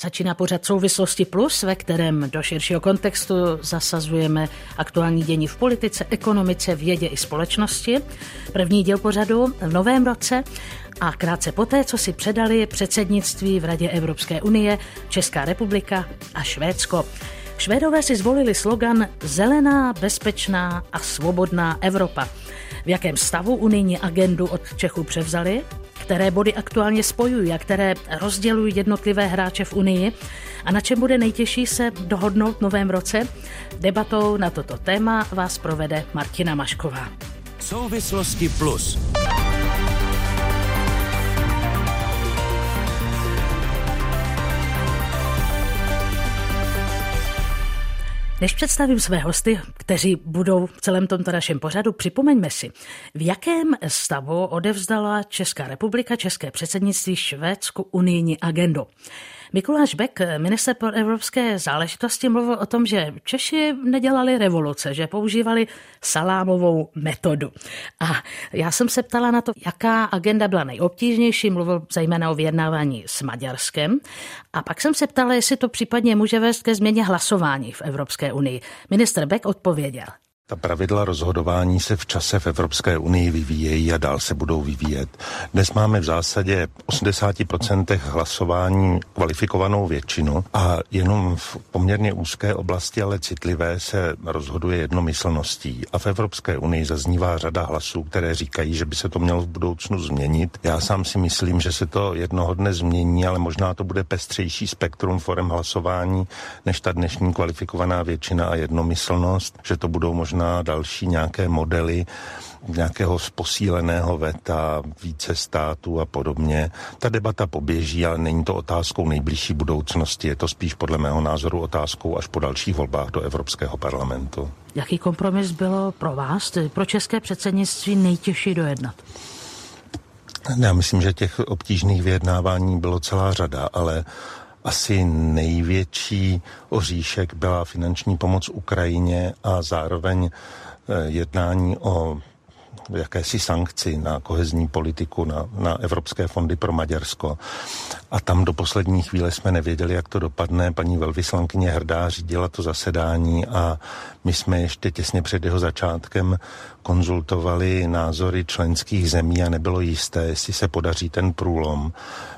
Začíná pořad souvislosti plus, ve kterém do širšího kontextu zasazujeme aktuální dění v politice, ekonomice, vědě i společnosti. První díl pořadu v novém roce a krátce poté, co si předali předsednictví v Radě Evropské unie Česká republika a Švédsko. Švédové si zvolili slogan Zelená, bezpečná a svobodná Evropa. V jakém stavu unijní agendu od Čechů převzali které body aktuálně spojují a které rozdělují jednotlivé hráče v Unii a na čem bude nejtěžší se dohodnout v novém roce. Debatou na toto téma vás provede Martina Mašková. Souvislosti plus. Než představím své hosty, kteří budou v celém tomto našem pořadu, připomeňme si, v jakém stavu odevzdala Česká republika, České předsednictví Švédsku unijní agendu. Mikuláš Beck, minister pro evropské záležitosti, mluvil o tom, že Češi nedělali revoluce, že používali salámovou metodu. A já jsem se ptala na to, jaká agenda byla nejobtížnější, mluvil zejména o vyjednávání s Maďarskem. A pak jsem se ptala, jestli to případně může vést ke změně hlasování v Evropské unii. Minister Beck odpověděl. Ta pravidla rozhodování se v čase v Evropské unii vyvíjejí a dál se budou vyvíjet. Dnes máme v zásadě 80% hlasování kvalifikovanou většinu a jenom v poměrně úzké oblasti, ale citlivé, se rozhoduje jednomyslností. A v Evropské unii zaznívá řada hlasů, které říkají, že by se to mělo v budoucnu změnit. Já sám si myslím, že se to jednoho dne změní, ale možná to bude pestřejší spektrum forem hlasování než ta dnešní kvalifikovaná většina a jednomyslnost, že to budou možná možná další nějaké modely nějakého posíleného veta, více států a podobně. Ta debata poběží, ale není to otázkou nejbližší budoucnosti, je to spíš podle mého názoru otázkou až po dalších volbách do Evropského parlamentu. Jaký kompromis bylo pro vás, pro české předsednictví nejtěžší dojednat? Já myslím, že těch obtížných vyjednávání bylo celá řada, ale asi největší oříšek byla finanční pomoc Ukrajině a zároveň eh, jednání o jakési sankci na kohezní politiku, na, na evropské fondy pro Maďarsko. A tam do poslední chvíle jsme nevěděli, jak to dopadne. Paní velvyslankyně Hrdá řídila to zasedání a my jsme ještě těsně před jeho začátkem konzultovali názory členských zemí a nebylo jisté, jestli se podaří ten průlom.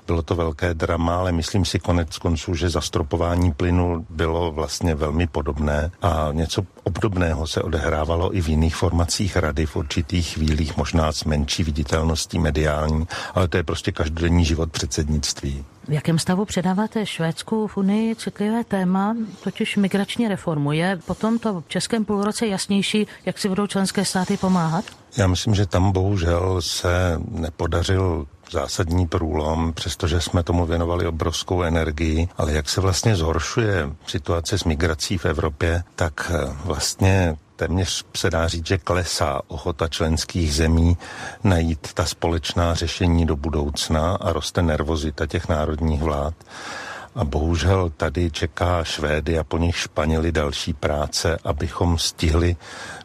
Bylo to velké drama, ale myslím si konec konců, že zastropování plynu bylo vlastně velmi podobné a něco obdobného se odehrávalo i v jiných formacích rady v určitých chvílích, možná s menší viditelností mediální, ale to je prostě každodenní život předsednictví. V jakém stavu předáváte Švédsku v Unii citlivé téma, totiž migrační reformu? Je potom to v českém půlroce jasnější, jak si budou členské státy pomáhat? Já myslím, že tam bohužel se nepodařil zásadní průlom, přestože jsme tomu věnovali obrovskou energii, ale jak se vlastně zhoršuje situace s migrací v Evropě, tak eh, vlastně téměř se dá říct, že klesá ochota členských zemí najít ta společná řešení do budoucna a roste nervozita těch národních vlád. A bohužel tady čeká Švédy a po nich Španěli další práce, abychom stihli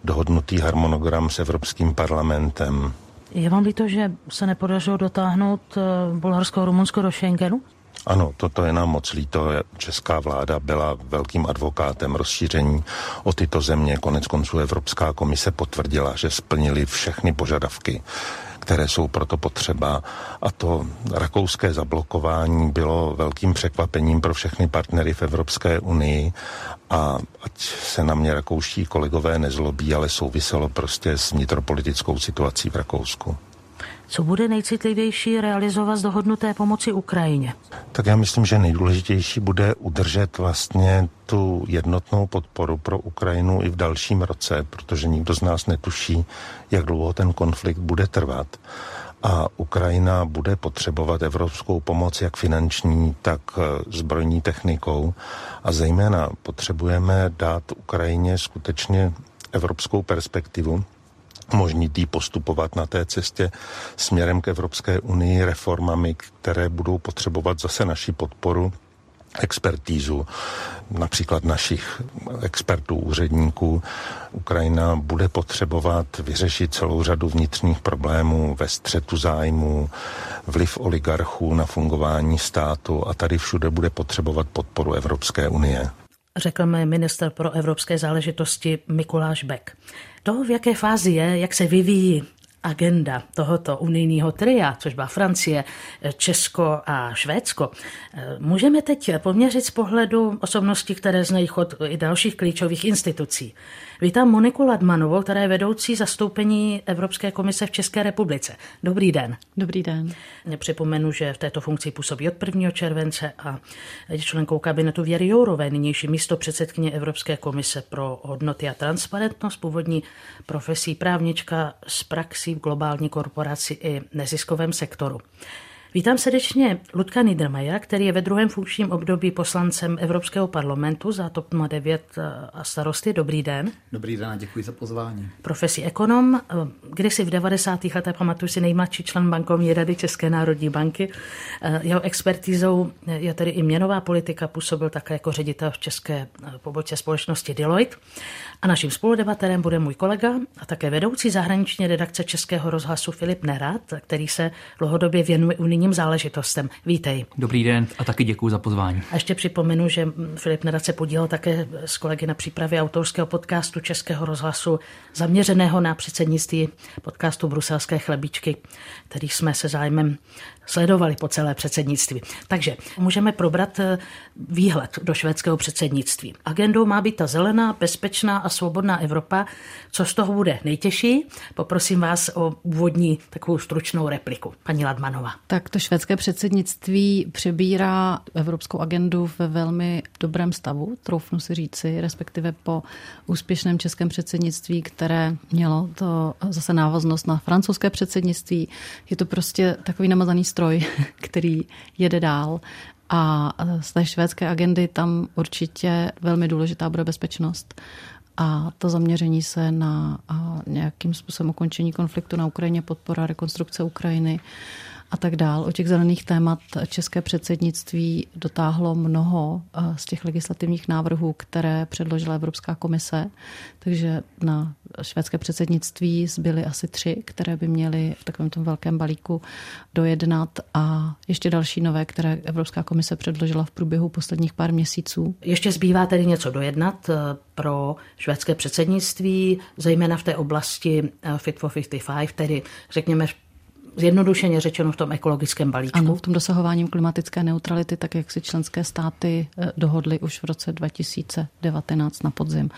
dohodnutý harmonogram s Evropským parlamentem. Je vám líto, že se nepodařilo dotáhnout eh, Bulharsko a Rumunsko do Schengenu? Ano, toto je nám moc líto. Česká vláda byla velkým advokátem rozšíření o tyto země. Konec konců Evropská komise potvrdila, že splnili všechny požadavky které jsou proto potřeba. A to rakouské zablokování bylo velkým překvapením pro všechny partnery v Evropské unii a ať se na mě rakouští kolegové nezlobí, ale souviselo prostě s vnitropolitickou situací v Rakousku. Co bude nejcitlivější realizovat z dohodnuté pomoci Ukrajině? Tak já myslím, že nejdůležitější bude udržet vlastně tu jednotnou podporu pro Ukrajinu i v dalším roce, protože nikdo z nás netuší, jak dlouho ten konflikt bude trvat. A Ukrajina bude potřebovat evropskou pomoc jak finanční, tak eh, zbrojní technikou. A zejména potřebujeme dát Ukrajině skutečně evropskou perspektivu, umožnit jí postupovat na té cestě směrem k Evropské unii reformami, které budou potřebovat zase naši podporu expertízu například našich expertů, úředníků. Ukrajina bude potřebovat vyřešit celou řadu vnitřních problémů ve střetu zájmů, vliv oligarchů na fungování státu a tady všude bude potřebovat podporu Evropské unie. Řekl mi minister pro evropské záležitosti Mikuláš Beck. To, v jaké fázi je, jak se vyvíjí agenda tohoto unijního tria, což byla Francie, Česko a Švédsko, můžeme teď poměřit z pohledu osobností, které znají chod i dalších klíčových institucí. Vítám Moniku Ladmanovou, která je vedoucí zastoupení Evropské komise v České republice. Dobrý den. Dobrý den. Připomenu, že v této funkci působí od 1. července a je členkou kabinetu Věry Jourové, nynější místo předsedkyně Evropské komise pro hodnoty a transparentnost, původní profesí právnička s praxí globální korporaci i neziskovém sektoru. Vítám srdečně Ludka Niedermaja, který je ve druhém funkčním období poslancem Evropského parlamentu za TOP 09 a starosty. Dobrý den. Dobrý den a děkuji za pozvání. Profesí ekonom, kdysi v 90. letech pamatuju si nejmladší člen bankovní rady České národní banky. Jeho expertizou je tedy i měnová politika, působil také jako ředitel v české pobočce společnosti Deloitte. A naším spoludebaterem bude můj kolega a také vedoucí zahraniční redakce Českého rozhlasu Filip Nerat, který se dlouhodobě věnuje unijním záležitostem. Vítej. Dobrý den a taky děkuji za pozvání. A ještě připomenu, že Filip Nerat se podílel také s kolegy na přípravě autorského podcastu Českého rozhlasu zaměřeného na předsednictví podcastu Bruselské chlebičky, který jsme se zájmem sledovali po celé předsednictví. Takže můžeme probrat eh, výhled do švédského předsednictví. Agendou má být ta zelená, bezpečná a svobodná Evropa. Co z toho bude nejtěžší? Poprosím vás o úvodní takovou stručnou repliku. Paní Ladmanová. Tak to švédské předsednictví přebírá evropskou agendu ve velmi dobrém stavu, troufnu si říci, respektive po úspěšném českém předsednictví, které mělo to zase návaznost na francouzské předsednictví. Je to prostě takový namazaný stroj, který jede dál. A z té švédské agendy tam určitě velmi důležitá bude bezpečnost. A to zaměření se na nějakým způsobem ukončení konfliktu na Ukrajině, podpora rekonstrukce Ukrajiny a tak dál. O těch zelených témat české předsednictví dotáhlo mnoho eh, z těch legislativních návrhů, které předložila Evropská komise, takže na švédské předsednictví zbyly asi tři, které by měly v takovém tom velkém balíku dojednat a ještě další nové, které Evropská komise předložila v průběhu posledních pár měsíců. Ještě zbývá tedy něco dojednat eh, pro švédské předsednictví, zejména v té oblasti eh, Fit for 55, tedy řekněme zjednodušeně řečeno v tom ekologickém balíčku. Ano, v tom dosahováním klimatické neutrality, tak jak si členské státy eh, dohodly už v roce 2019 na podzim.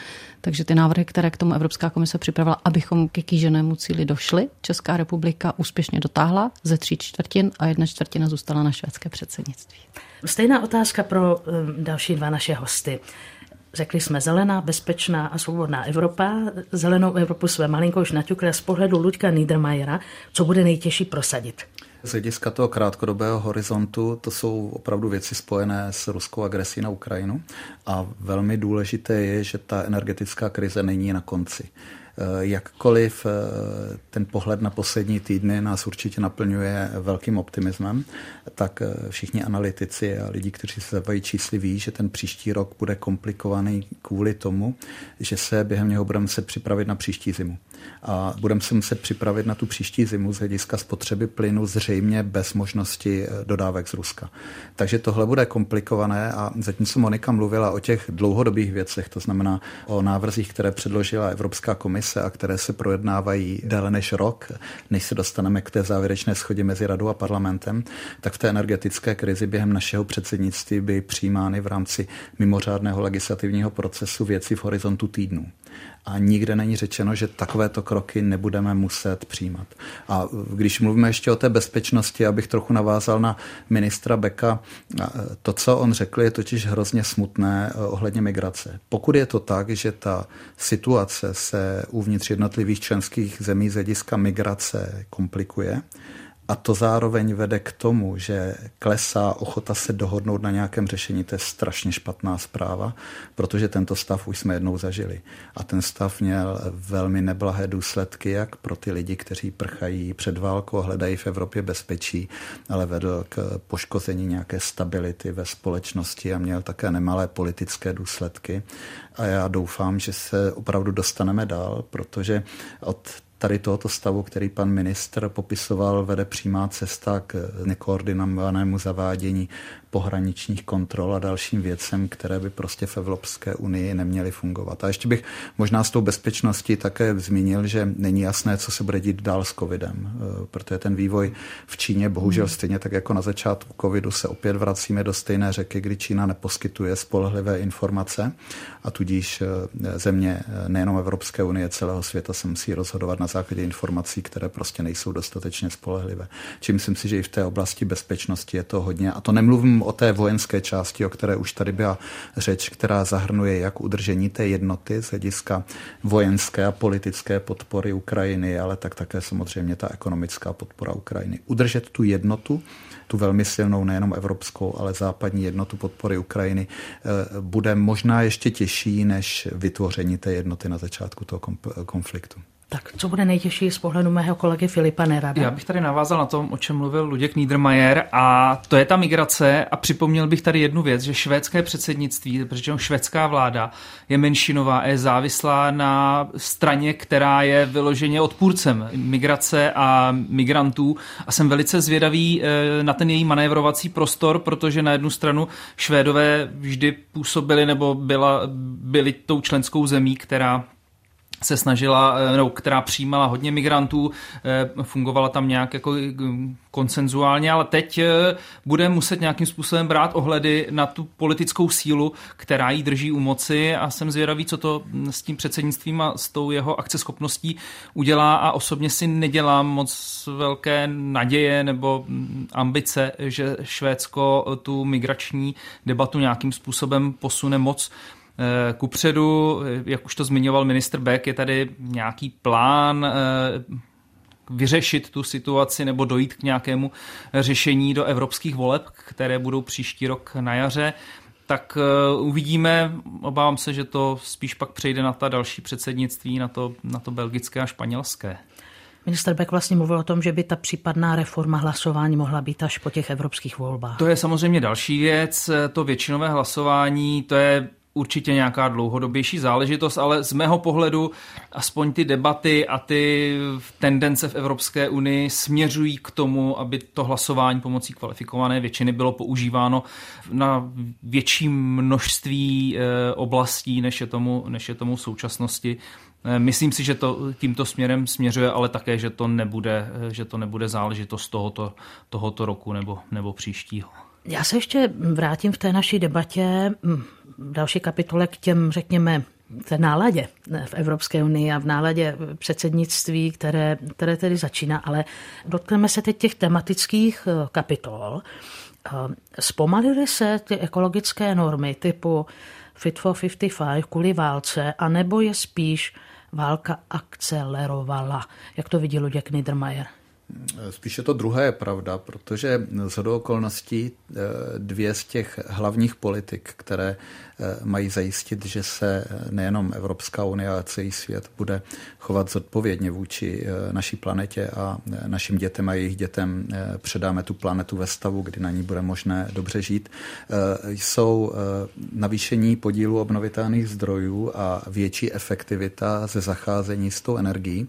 Takže ty návrhy, které k tomu Evropská komise připravila, abychom ke kýženému cíli došli, Česká republika úspěšně dotáhla ze tří čtvrtin a jedna čtvrtina zůstala na švédské předsednictví. Stejná otázka pro eh, další dva naše hosty. Řekli jsme zelená, bezpečná a svobodná Evropa. Zelenou Evropu své malinkou už naťukli z pohledu Luďka Niedermayera, co bude nejtěžší prosadit. Z hlediska toho krátkodobého horizontu to jsou opravdu věci spojené s ruskou agresí na Ukrajinu a velmi důležité je, že ta energetická krize není na konci. Eh, jakkoliv eh, ten pohled na poslední týdny nás určitě naplňuje velkým optimismem, tak eh, všichni analytici a lidi, kteří se zabývají čísly, ví, že ten příští rok bude komplikovaný kvůli tomu, že se během něho budeme se připravit na příští zimu. A budeme se muset připravit na tu příští zimu z hlediska spotřeby plynu zřejmě bez možnosti dodávek z Ruska. Takže tohle bude komplikované a zatímco Monika mluvila o těch dlouhodobých věcech, to znamená o návrzích, které předložila Evropská komise, komise a které se projednávají déle než rok, než se dostaneme k té závěrečné schodě mezi radou a parlamentem, tak v té energetické krizi během našeho předsednictví by přijímány v rámci mimořádného legislativního procesu věci v horizontu týdnů a nikde není řečeno, že takovéto kroky nebudeme muset přijímat. A když mluvíme ještě o té bezpečnosti, abych trochu navázal na ministra Beka, to, co on řekl, je totiž hrozně smutné eh, ohledně migrace. Pokud je to tak, že ta situace se uvnitř jednotlivých členských zemí z hlediska migrace komplikuje, A to zároveň vede k tomu, že klesá ochota se dohodnout na nějakém řešení. To je strašně špatná zpráva, protože tento stav už jsme jednou zažili. A ten stav měl velmi neblahé důsledky, jak pro ty lidi, kteří prchají před válkou hledají v Evropě bezpečí, ale vedl k poškození nějaké stability ve společnosti a měl také nemalé politické důsledky. A já doufám, že se opravdu dostaneme dál, protože od tady tohoto stavu, který pan ministr popisoval, vede přímá cesta k nekoordinovanému zavádění pohraničních kontrol a dalším věcem, které by prostě v Evropské unii neměly fungovat. A ještě bych možná s tou bezpečností také zmínil, že není jasné, co se bude dít dál s covidem, eh, protože ten vývoj v Číně bohužel hmm. stejně tak jako na začátku covidu se opět vracíme do stejné řeky, kdy Čína neposkytuje spolehlivé informace a tudíž eh, země eh, nejenom Evropské unie, celého světa se musí rozhodovat na základě informací, které prostě nejsou dostatečně spolehlivé. Čím myslím si, že i v té oblasti bezpečnosti je to hodně. A to nemluvím o té vojenské části, o které už tady byla řeč, která zahrnuje jak udržení té jednoty z hlediska vojenské a politické podpory Ukrajiny, ale tak také samozřejmě ta ekonomická podpora Ukrajiny. Udržet tu jednotu, tu velmi silnou nejenom evropskou, ale západní jednotu podpory Ukrajiny, eh, bude možná ještě těžší než vytvoření té jednoty na začátku toho konfliktu. Tak co bude nejtěžší z pohledu mého kolegy Filipa Nerada? Já bych tady navázal na tom, o čem mluvil Luděk Niedermayer a to je ta migrace a připomněl bych tady jednu věc, že švédské předsednictví, protože švédská vláda je menšinová a je závislá na straně, která je vyloženě odpůrcem migrace a migrantů a jsem velice zvědavý eh, na ten její manévrovací prostor, protože na jednu stranu Švédové vždy působili nebo byla, byli tou členskou zemí, která se snažila, no, která přijímala hodně migrantů, eh, fungovala tam nějak jako eh, konsenzuálně, ale teď bude muset nějakým způsobem brát ohledy na tu politickou sílu, která jí drží u moci. A jsem zvědavý, co to s tím předsednictvím a s tou jeho akceschopností udělá. A osobně si nedělám moc velké naděje nebo mm, ambice, že Švédsko tu migrační debatu nějakým způsobem posune moc kupředu, eh, jak už to zmiňoval ministr Beck, je tady nějaký plán eh, vyřešit tu situaci nebo dojít k nějakému řešení do evropských voleb, které budou příští rok na jaře tak uvidíme. Obávám se, že to spíš pak přejde na ta další předsednictví, na to, na to belgické a španělské. Minister Beck vlastně mluvil o tom, že by ta případná reforma hlasování mohla být až po těch evropských volbách. To je samozřejmě další věc. To většinové hlasování, to je určitě nějaká dlouhodobější záležitost, ale z mého pohledu aspoň ty debaty a ty tendence v Evropské unii směřují k tomu, aby to hlasování pomocí kvalifikované většiny bylo používáno na větší množství eh, oblastí, než je tomu, než je tomu v současnosti. Eh, myslím si, že to tímto směrem směřuje, ale také, že to nebude, eh, že to nebude záležitost tohoto, tohoto roku nebo, nebo příštího. Já se ještě vrátím v té naší debatě další kapitole k těm, řekněme, té náladě v Evropské unii a v náladě předsednictví, které, které tedy začíná, ale dotkneme se teď těch tematických eh, kapitol. Eh, zpomalily se ty ekologické normy typu Fit for 55 kvůli válce, anebo je spíš válka akcelerovala? Jak to vidí Luděk Niedermayer? Spíše to druhé je pravda, protože z okolností eh, dvě z těch hlavních politik, které eh, mají zajistit, že se nejenom Evropská unie, ale celý svět bude chovat zodpovědně vůči eh, naší planetě a našim dětem a jejich dětem předáme tu planetu ve stavu, kdy na ní bude možné dobře žít, jsou navýšení podílu obnovitelných zdrojů a větší efektivita ze zacházení s tou energií.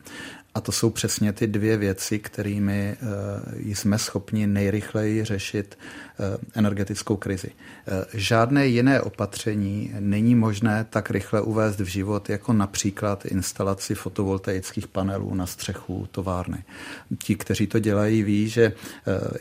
A to jsou přesně ty dvě věci, kterými eh, jsme schopni nejrychleji řešit eh, energetickou krizi. Eh, žádné jiné opatření není možné tak rychle uvést v život, jako například instalaci fotovoltaických panelů na střechu továrny. Ti, kteří to dělají, ví, že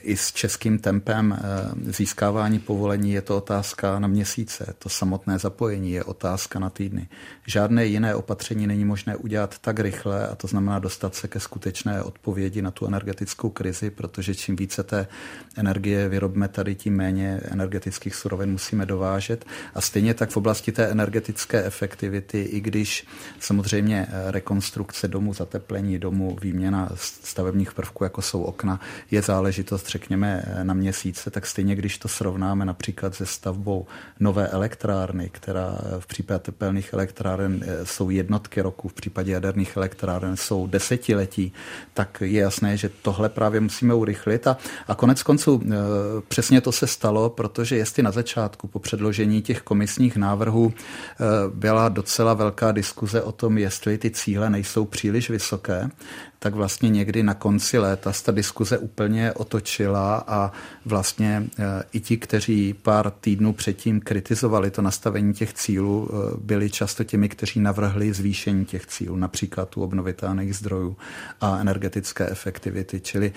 i s českým tempem získávání povolení je to otázka na měsíce. To samotné zapojení je otázka na týdny. Žádné jiné opatření není možné udělat tak rychle, a to znamená dostat dostat se ke skutečné odpovědi na tu energetickou krizi, protože čím více té energie vyrobíme tady, tím méně energetických surovin musíme dovážet. A stejně tak v oblasti té energetické efektivity, i když samozřejmě rekonstrukce domu, zateplení domu, výměna stavebních prvků, jako jsou okna, je záležitost, řekněme, na měsíce, tak stejně když to srovnáme například se stavbou nové elektrárny, která v případě tepelných elektráren eh, jsou jednotky roku, v případě jaderných elektráren jsou desetiletí, tak je jasné, že tohle právě musíme urychlit. A, a konec konců eh, přesně to se stalo, protože jestli na začátku po předložení těch komisních návrhů eh, byla docela velká diskuze o tom, jestli ty cíle nejsou příliš vysoké, tak vlastně někdy na konci léta ta diskuze úplně otočila a vlastně e, i ti, kteří pár týdnů předtím kritizovali to nastavení těch cílů, e, byli často těmi, kteří navrhli zvýšení těch cílů, například u obnovitelných zdrojů a energetické efektivity. Čili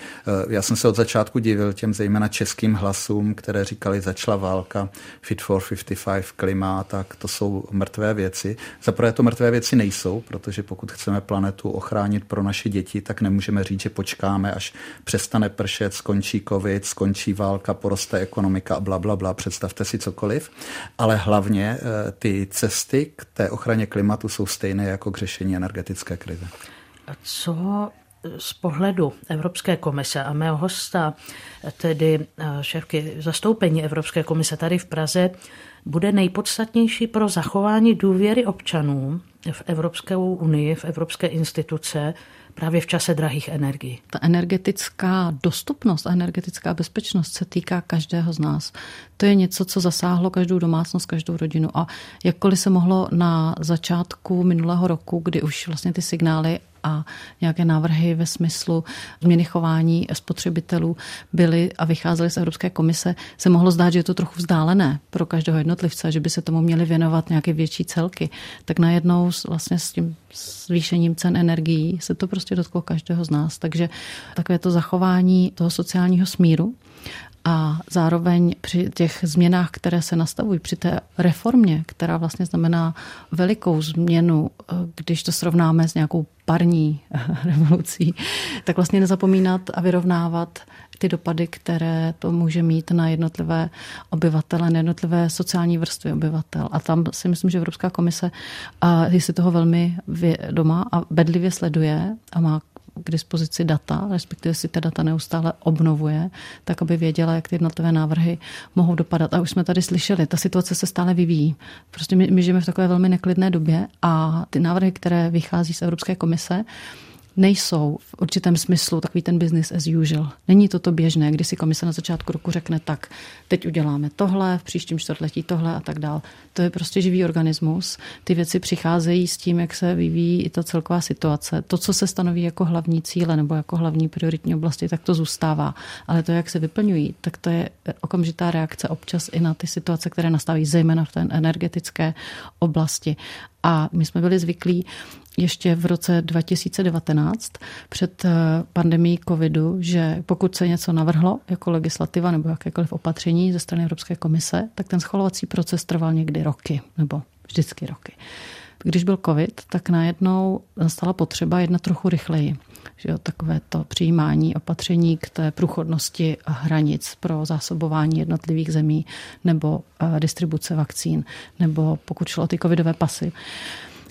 e, já jsem se od začátku divil těm zejména českým hlasům, které říkali, začala válka, Fit for 55, klima, tak to jsou mrtvé věci. Zaprvé to mrtvé věci nejsou, protože pokud chceme planetu ochránit pro naše děti, tak nemůžeme říct, že počkáme, až přestane pršet, skončí covid, skončí válka, poroste ekonomika a bla, bla, bla, představte si cokoliv. Ale hlavně eh, ty cesty k té ochraně klimatu jsou stejné jako k řešení energetické krize. A co z pohledu Evropské komise a mého hosta, tedy eh, šéfky zastoupení Evropské komise tady v Praze, bude nejpodstatnější pro zachování důvěry občanů v Evropskou unii, v evropské instituce, právě v čase drahých energií. Ta energetická dostupnost energetická bezpečnost se týká každého z nás. To je něco, co zasáhlo každou domácnost, každou rodinu. A jakkoliv se mohlo na začátku minulého roku, kdy už vlastně ty signály a nějaké návrhy ve smyslu změny chování spotřebitelů byly a vycházely z Evropské komise, se mohlo zdát, že je to trochu vzdálené pro každého jednotlivce, že by se tomu měly věnovat nějaké větší celky. Tak najednou vlastně s tím zvýšením cen energií se to prostě dotklo každého z nás. Takže takové to zachování toho sociálního smíru a zároveň při těch změnách, které se nastavují, při té reformě, která vlastně znamená velikou změnu, když to srovnáme s nějakou parní revolucí, tak vlastně nezapomínat a vyrovnávat ty dopady, které to může mít na jednotlivé obyvatele, na jednotlivé sociální vrstvy obyvatel. A tam si myslím, že Evropská komise je si toho velmi doma a bedlivě sleduje a má k dispozici data, respektive si ta data neustále obnovuje, tak aby věděla, jak ty jednotlivé návrhy mohou dopadat. A už jsme tady slyšeli, ta situace se stále vyvíjí. Prostě my, my žijeme v takové velmi neklidné době a ty návrhy, které vychází z Evropské komise, nejsou v určitém smyslu takový ten business as usual. Není to to běžné, kdy si komise na začátku roku řekne, tak teď uděláme tohle, v příštím čtvrtletí tohle a tak dál. To je prostě živý organismus. Ty věci přicházejí s tím, jak se vyvíjí i ta celková situace. To, co se stanoví jako hlavní cíle nebo jako hlavní prioritní oblasti, tak to zůstává. Ale to, jak se vyplňují, tak to je okamžitá reakce občas i na ty situace, které nastávají, zejména v té energetické oblasti. A my jsme byli zvyklí ještě v roce 2019 před eh, pandemí covidu, že pokud se něco navrhlo jako legislativa nebo jakékoliv opatření ze strany Evropské komise, tak ten schvalovací proces trval někdy roky nebo vždycky roky. Když byl covid, tak najednou nastala potřeba jednat trochu rychleji. Že jo, takové to přijímání opatření k té průchodnosti hranic pro zásobování jednotlivých zemí nebo eh, distribuce vakcín, nebo pokud šlo ty covidové pasy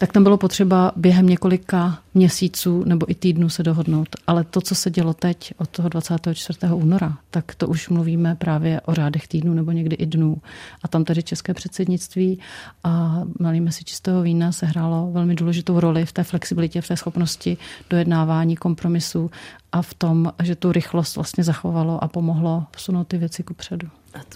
tak tam bylo potřeba během několika měsíců nebo i týdnů se dohodnout. Ale to, co se dělo teď od toho 24. února, tak to už mluvíme právě o řádech týdnů nebo někdy i dnů. A tam tedy české předsednictví a malíme si čistého vína se hrálo velmi důležitou roli v té flexibilitě, v té schopnosti dojednávání kompromisů a v tom, že tu rychlost vlastně zachovalo a pomohlo posunout ty věci ku předu.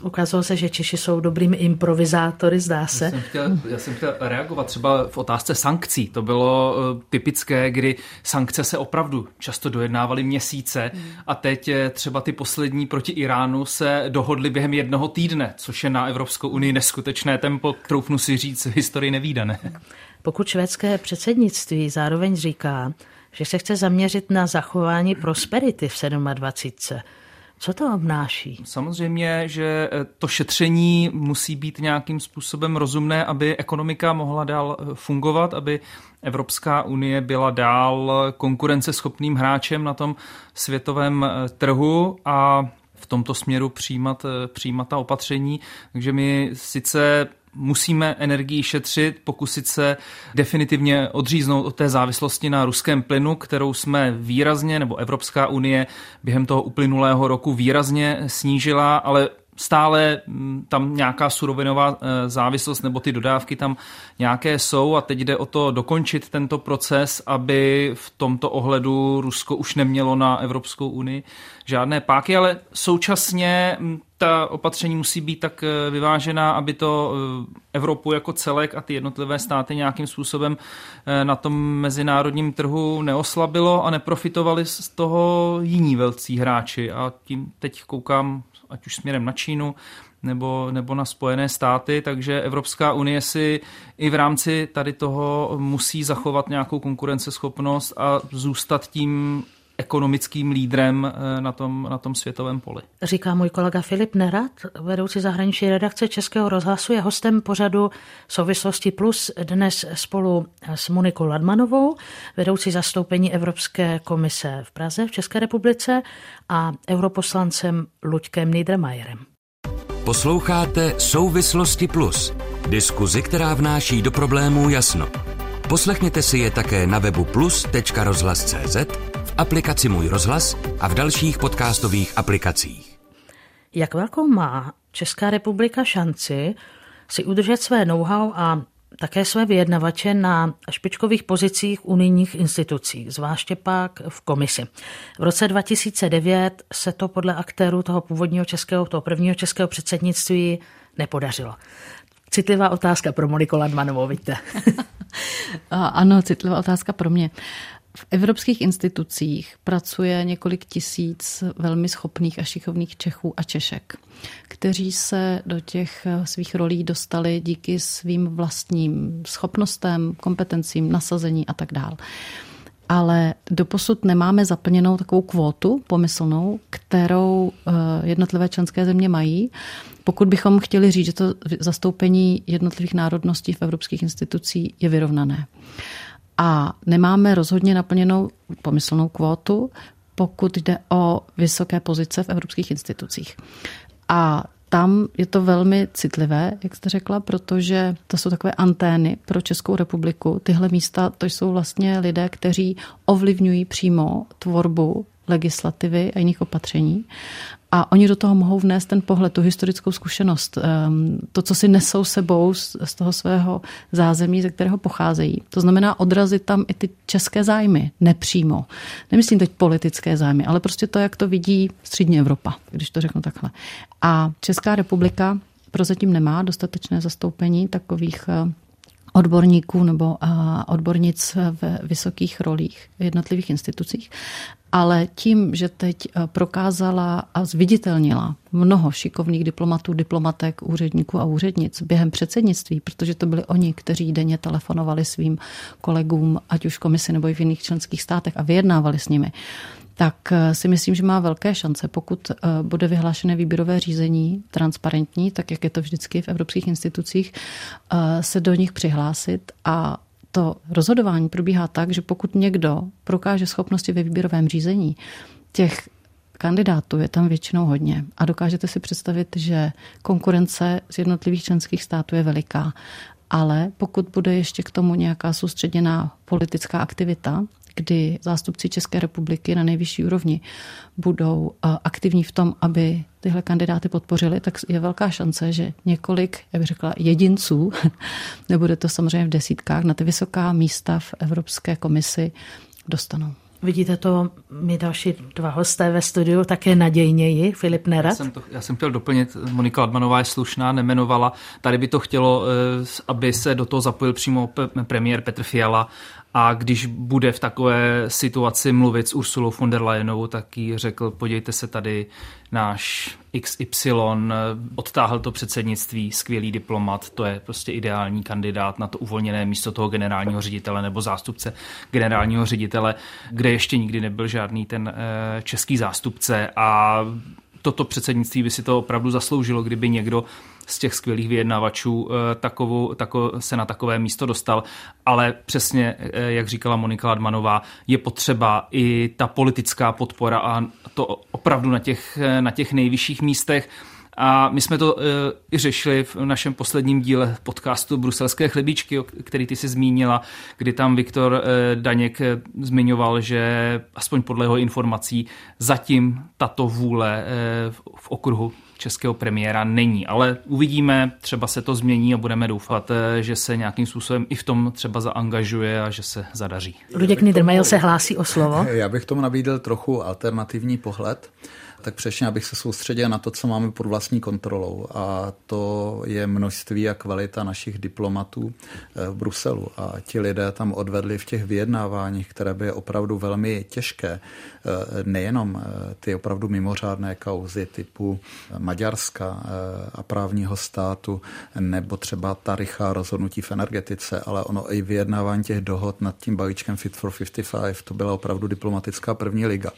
Ukázalo se, že Češi jsou dobrými improvizátory, zdá se. Já jsem, chtěl, já jsem chtěl reagovat třeba v otázce sankcí. To bylo uh, typické, kdy sankce se opravdu často dojednávaly měsíce a teď třeba ty poslední proti Iránu se dohodly během jednoho týdne, což je na Evropskou unii neskutečné tempo, troufnu si říct, v historii nevýdané. Pokud švédské předsednictví zároveň říká, že se chce zaměřit na zachování prosperity v 27 Co to obnáší? Samozřejmě, že eh, to šetření musí být nějakým způsobem rozumné, aby ekonomika mohla dál eh, fungovat, aby Evropská unie byla dál konkurenceschopným hráčem na tom světovém eh, trhu a v tomto směru přijímat, přijímat ta opatření. Takže my sice musíme energii šetřit, pokusit se definitivně odříznout od té závislosti na ruském plynu, kterou jsme výrazně, nebo Evropská unie během toho uplynulého roku výrazně snížila, ale stále mm, tam nějaká surovinová eh, závislost nebo ty dodávky tam nějaké jsou a teď jde o to dokončit tento proces, aby v tomto ohledu Rusko už nemělo na Evropskou unii žádné páky, ale současně mm, ta opatření musí být tak eh, vyvážená, aby to eh, Evropu jako celek a ty jednotlivé státy nějakým způsobem na tom mezinárodním trhu neoslabilo a neprofitovali z toho jiní velcí hráči. A tím teď koukám ať už směrem na Čínu nebo, nebo na Spojené státy, takže Evropská unie si i v rámci tady toho musí zachovat nějakou konkurenceschopnost a zůstat tím ekonomickým lídrem eh, na tom, na tom světovém poli. Říká můj kolega Filip Nerad, vedoucí zahraniční redakce Českého rozhlasu, je hostem pořadu Souvislosti Plus dnes spolu s Monikou Ladmanovou, vedoucí zastoupení Evropské komise v Praze v České republice a europoslancem Luďkem Niedermayerem. Posloucháte Souvislosti Plus, diskuzi, která vnáší do problémů jasno. Poslechněte si je také na webu plus.rozhlas.cz aplikaci Můj rozhlas a v dalších podcastových aplikacích. Jak velkou má Česká republika šanci si udržet své know-how a také své vyjednavače na špičkových pozicích unijních institucí, zvláště pak v komisi. V roce 2009 se to podle aktérů toho původního českého, toho prvního českého předsednictví nepodařilo. Citlivá otázka pro Moniku Ladmanovou, vidíte. ano, citlivá otázka pro mě. V evropských institucích pracuje několik tisíc velmi schopných a šikovných Čechů a Češek, kteří se do těch svých rolí dostali díky svým vlastním schopnostem, kompetencím, nasazení a tak dále. Ale doposud nemáme zaplněnou takovou kvótu pomyslnou, kterou eh, jednotlivé členské země mají. Pokud bychom chtěli říct, že to zastoupení jednotlivých národností v evropských institucích je vyrovnané. A nemáme rozhodně naplněnou pomyslnou kvótu, pokud jde o vysoké pozice v evropských institucích. A tam je to velmi citlivé, jak jste řekla, protože to jsou takové antény pro Českou republiku. Tyhle místa, to jsou vlastně lidé, kteří ovlivňují přímo tvorbu legislativy a jiných opatření. A oni do toho mohou vnést ten pohled, tu historickou zkušenost, ehm, to, co si nesou sebou z toho svého zázemí, ze kterého pocházejí. To znamená odrazit tam i ty české zájmy, nepřímo. Nemyslím teď politické zájmy, ale prostě to, jak to vidí střední Evropa, když to řeknu takhle. A Česká republika prozatím nemá dostatečné zastoupení takových eh, odborníků nebo odbornic ve vysokých rolích v jednotlivých institucích ale tím, že teď eh, prokázala a zviditelnila mnoho šikovných diplomatů, diplomatek, úředníků a úřednic během předsednictví, protože to byli oni, kteří denně telefonovali svým kolegům, ať už v komisi nebo i v jiných členských státech a vyjednávali s nimi, tak eh, si myslím, že má velké šance, pokud eh, bude vyhlášené výběrové řízení transparentní, tak jak je to vždycky v evropských institucích, se do nich přihlásit a to rozhodování probíhá tak, že pokud někdo prokáže schopnosti ve výběrovém řízení, těch kandidátů je tam většinou hodně. A dokážete si představit, že konkurence z jednotlivých členských států je veliká. Ale pokud bude ještě k tomu nějaká soustředěná politická aktivita, kdy zástupci České republiky na nejvyšší úrovni budou eh, aktivní v tom, aby tyhle kandidáty podpořili, tak je velká šance, že několik, jak bych řekla, jedinců, nebude to samozřejmě v desítkách, na ty vysoká místa v Evropské komisi dostanou. Vidíte to, my další dva hosté ve studiu také nadějněji, Filip Nerad. Já jsem, to, já jsem chtěl doplnit, Monika Ladmanová je slušná, nemenovala. Tady by to chtělo, eh, aby se do toho zapojil přímo premiér Petr Fiala a když bude v takové situaci mluvit s Ursulou von der Leyenovou, tak jí řekl, podívejte se tady, náš XY odtáhl to předsednictví, skvělý diplomat, to je prostě ideální kandidát na to uvolněné místo toho generálního ředitele nebo zástupce generálního ředitele, kde ještě nikdy nebyl žádný ten eh, český zástupce. A toto předsednictví by si to opravdu zasloužilo, kdyby někdo z těch skvělých vyjednavačů eh, takovou, tako, se na takové místo dostal. Ale přesně, eh, jak říkala Monika Ladmanová, je potřeba i ta politická podpora a to opravdu na těch, eh, na těch nejvyšších místech. A my jsme to i řešili v našem posledním díle podcastu Bruselské chlebíčky, který ty si zmínila, kdy tam Viktor Daněk zmiňoval, že aspoň podle jeho informací zatím tato vůle v okruhu českého premiéra není. Ale uvidíme, třeba se to změní a budeme doufat, eh, že se nějakým způsobem i v tom třeba zaangažuje a že se zadaří. Luděk Niedermayer se hlásí o slovo. Já bych tomu nabídl trochu alternativní pohled tak přesně abych se soustředil na to, co máme pod vlastní kontrolou. A to je množství a kvalita našich diplomatů eh, v Bruselu. A ti lidé tam odvedli v těch vyjednáváních, které by opravdu velmi těžké, nejenom eh, ty opravdu mimořádné kauzy typu Maďarska a právního státu, nebo třeba ta rychlá rozhodnutí v energetice, ale ono i vyjednávání těch dohod nad tím balíčkem Fit for 55, to byla opravdu diplomatická první liga.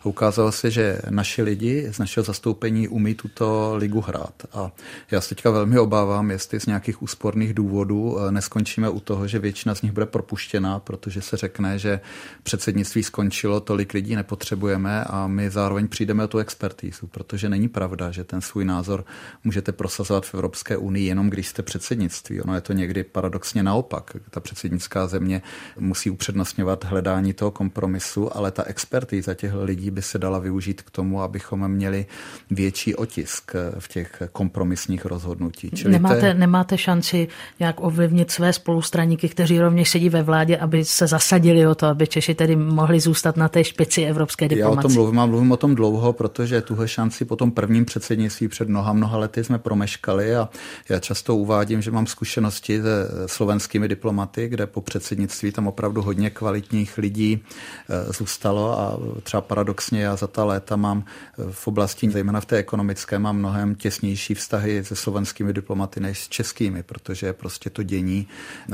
A ukázalo se, že naši lidi z našeho zastoupení umí tuto ligu hrát. A já se teďka velmi obávám, jestli z nějakých úsporných důvodů eh, neskončíme u toho, že většina z nich bude propuštěna, protože se řekne, že předsednictví skončilo, tolik lidí nepotřebujeme a my zároveň přijdeme o tu expertízu, protože není pravda, že ten svůj názor můžete prosazovat v Evropské unii jenom když jste předsednictví. Ono je to někdy paradoxně naopak. Ta předsednická země musí upřednostňovat hledání toho kompromisu, ale ta expertíza těch lidí by se dala využít k tomu, aby abychom měli větší otisk v těch kompromisních rozhodnutí. Čili nemáte, te... nemáte šanci nějak ovlivnit své spolustraníky, kteří rovněž sedí ve vládě, aby se zasadili o to, aby Češi tedy mohli zůstat na té špici evropské diplomacie? Já o tom mluvím a mluvím o tom dlouho, protože tuhle šanci po tom prvním předsednictví před mnoha, mnoha lety jsme promeškali a já často uvádím, že mám zkušenosti se slovenskými diplomaty, kde po předsednictví tam opravdu hodně kvalitních lidí eh, zůstalo a třeba paradoxně já za ta léta mám v oblasti, zejména v té ekonomické, mám mnohem těsnější vztahy se slovenskými diplomaty než s českými, protože prostě to dění